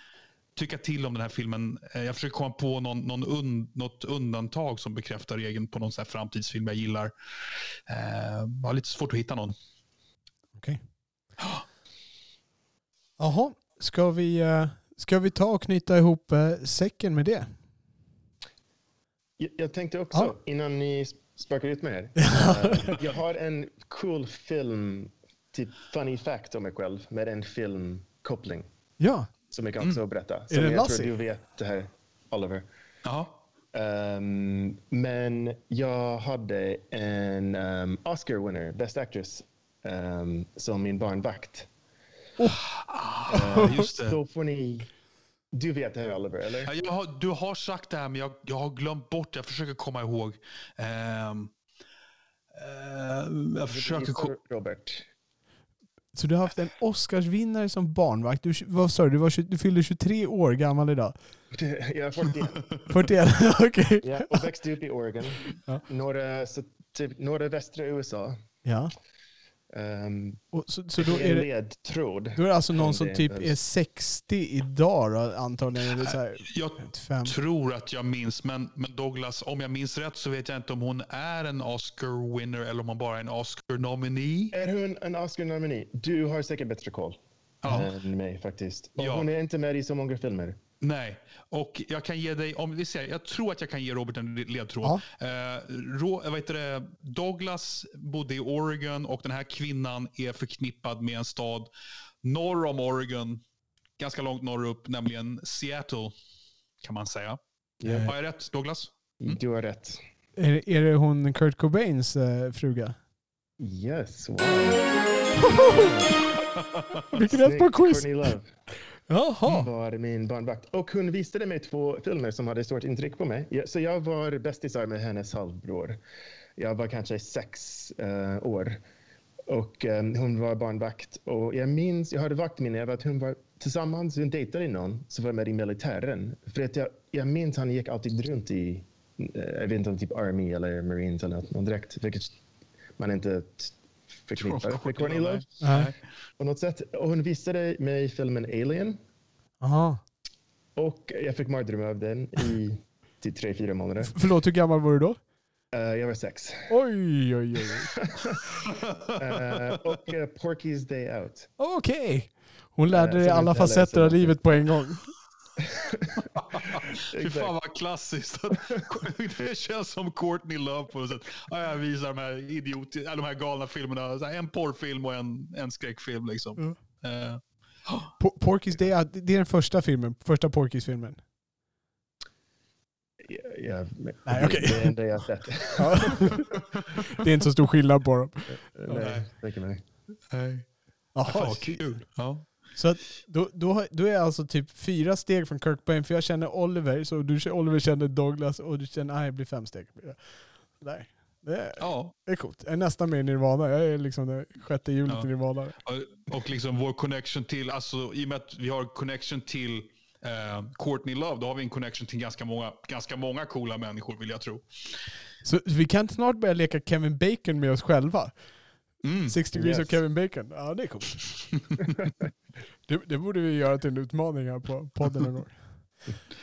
tycka till om den här filmen. Eh, jag försöker komma på någon, någon un, något undantag som bekräftar regeln på någon sån framtidsfilm jag gillar. Uh, jag har lite svårt att hitta någon. Okej. Okay. Jaha, ska vi, uh, ska vi ta och knyta ihop uh, säcken med det? Jag, jag tänkte också, ja. innan ni sparkar ut mig här. jag har en cool film, typ funny fact om mig själv, med en filmkoppling. Ja. Som jag kan också mm. berätta. Som är det jag Lassie? tror du vet det här, Oliver. Ja. Um, men jag hade en um, Oscar winner, Best Actress, um, som min barnvakt. Oh. Uh, just det. Då får ni... Du vet det här Oliver, eller? Ja, jag har, du har sagt det här, men jag, jag har glömt bort Jag försöker komma ihåg. Um, uh, jag försöker... Robert. Så du har haft en Oscarsvinnare som barnvakt. Du, vad sa du? Du, var, du fyllde 23 år gammal idag. Jag är 41. 41, okej. Okay. Ja, och växte upp i Oregon. Ja. Norra, så, typ, norra västra USA. Ja. Um, och så, så då är det, ledtråd. Då är det alltså någon som typ är 60 idag då, antagligen? Är så här, jag 55. tror att jag minns, men, men Douglas, om jag minns rätt så vet jag inte om hon är en Oscar-winner eller om hon bara är en Oscar-nominee. Är hon en Oscar-nominee? Du har säkert bättre koll ja. än mig faktiskt. Och ja. Hon är inte med i så många filmer. Nej, och jag kan ge dig, om vi ser, jag tror att jag kan ge Robert en ledtråd. Ja. Eh, Ro, vad heter det, Douglas bodde i Oregon och den här kvinnan är förknippad med en stad norr om Oregon, ganska långt norrut, nämligen Seattle kan man säga. Yeah. Har jag rätt Douglas? Mm. Du har rätt. Är, är det hon Kurt Cobains uh, fruga? Yes, wow. Vilken rätt på quiz! Jaha. var min barnvakt. Och hon visade mig två filmer som hade stort intryck på mig. Så jag var bästisar med hennes halvbror. Jag var kanske sex uh, år. Och um, hon var barnvakt. Och jag minns, jag hade vaktminne av att hon var tillsammans, hon dejtade någon som var med i militären. För att jag, jag minns han gick alltid runt i, uh, jag vet inte om typ Army eller Marines eller något direkt. Vilket man inte förknippar med Nej. Nej. på något sätt. Och hon visade mig filmen Alien Aha. och jag fick mardrömmar av den i typ tre, fyra månader. Förlåt, hur gammal var du då? Eh, jag var sex. Oj, oj, oj. Eh, och eh, Porky's Day Out. Okej. Hon lärde dig alla facetter av livet på en gång. Fy fan vad klassiskt. det känns som Courtney Love på något sätt. Ja, jag visar de här, idiot, äh, de här galna filmerna. En porrfilm och en, en skräckfilm. Liksom. Mm. Eh, Po- Porky's Day Out, det är den första filmen. Första Porky's-filmen. Ja, ja, Nej, okej. Det är det enda jag har sett. Ja. det är inte så stor skillnad på dem. Nej, räcker med det. Fan Jaha, vad kul. Ja. Så att då, då, då är jag alltså typ fyra steg från Kirk Bain, för jag känner Oliver, så du, Oliver känner Douglas och du känner, nej, det blir fem steg. Där. Det är, Ja. det är coolt. Jag är nästan med i Nirvana. Jag är liksom det sjätte hjulet Ja. i Nirvana. Och liksom vår connection till, alltså i och med att vi har connection till eh, Courtney Love, då har vi en connection till ganska många, ganska många coola människor vill jag tro. Så vi kan snart börja leka Kevin Bacon med oss själva. Mm. Six degrees Yes. of Kevin Bacon. Ja, det är coolt. det, det borde vi göra till en utmaning här på podden någon gång.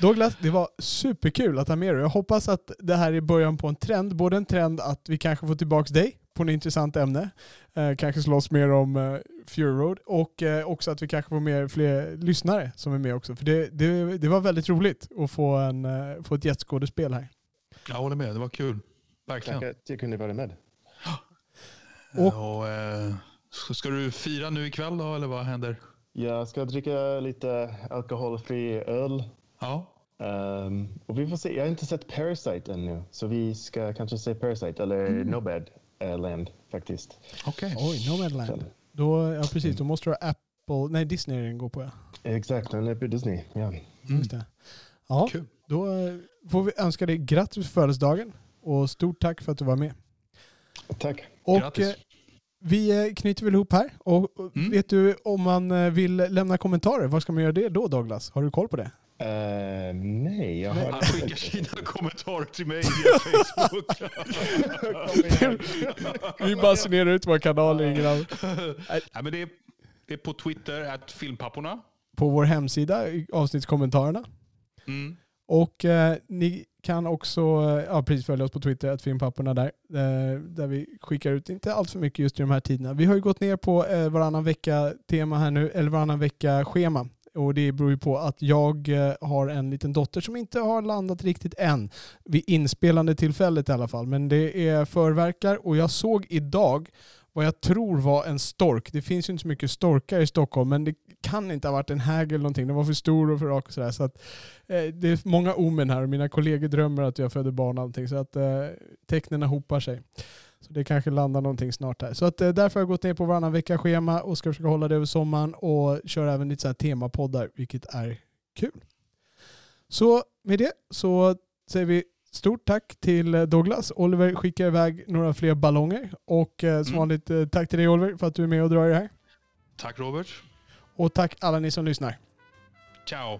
Douglas, det var superkul att ha med dig. Jag hoppas att det här är början på en trend. Både en trend att vi kanske får tillbaka dig på en intressant ämne. Eh, kanske slåss mer om eh, Fury Road. Och eh, också att vi kanske får med fler lyssnare som är med också. För det, det, det var väldigt roligt att få, en, eh, få ett gästskådespel här. Jag håller med, det var kul. Verkligen. Tack att jag kunde vara med. Och- Och, eh, ska du fira nu ikväll då, eller vad händer? Jag ska dricka lite alkoholfri öl. Ja. Ehm, och vi får se. Jag har inte sett Parasite ännu, så vi ska kanske se Parasite eller Nobad eh, Land faktiskt. Okej. Oj, Nomadland. Då, ja precis, då måste du ha Apple, nej Disney är den går på ja. Exakt, den är på Disney. Ja. Mm. Just det. Ja, Kul. då eh, får vi önska dig grattis på födelsedagen och stort tack för att du var med. Tack. Och Grattis. eh, vi eh, knyter väl ihop här. Och och Mm. vet du om man eh, vill lämna kommentarer, var ska man göra det då Douglas? Har du koll på det? Eh, nej, jag har... Han skickar sina kommentarer till mig via Facebook. Vi basunerar ut våra kanaler ingen annan. Nej, men det, är, det är på Twitter, att filmpapporna. På vår hemsida, avsnittskommentarerna. Mm. Och eh, ni kan också eh, ja, precis följa oss på Twitter, att filmpapporna där. Eh, där vi skickar ut, inte allt för mycket just i de här tiderna. Vi har ju gått ner på eh, varannan vecka-tema här nu, eller varannan vecka-schema. Och det beror ju på att jag eh, har en liten dotter som inte har landat riktigt än. Vid inspelande tillfället i alla fall. Men det är förverkar och jag såg idag vad jag tror var en stork. Det finns ju inte så mycket storkar i Stockholm men det kan inte ha varit en hägel eller någonting. Den var för stor och för rak och sådär. Så att, eh, det är många omen här och mina kollegor drömmer att jag föder barn och allting. Så att eh, tecknen hopar sig. Så det kanske landar någonting snart här. Så att, eh, därför har jag gått ner på varannan vecka-schema och ska försöka hålla det över sommaren och köra även lite så här temapoddar, vilket är kul. Så med det så säger vi stort tack till eh, Douglas. Oliver skickar iväg några fler ballonger och eh, som Mm. vanligt eh, tack till dig Oliver för att du är med och drar i det här. Tack Robert. Och tack alla ni som lyssnar. Ciao.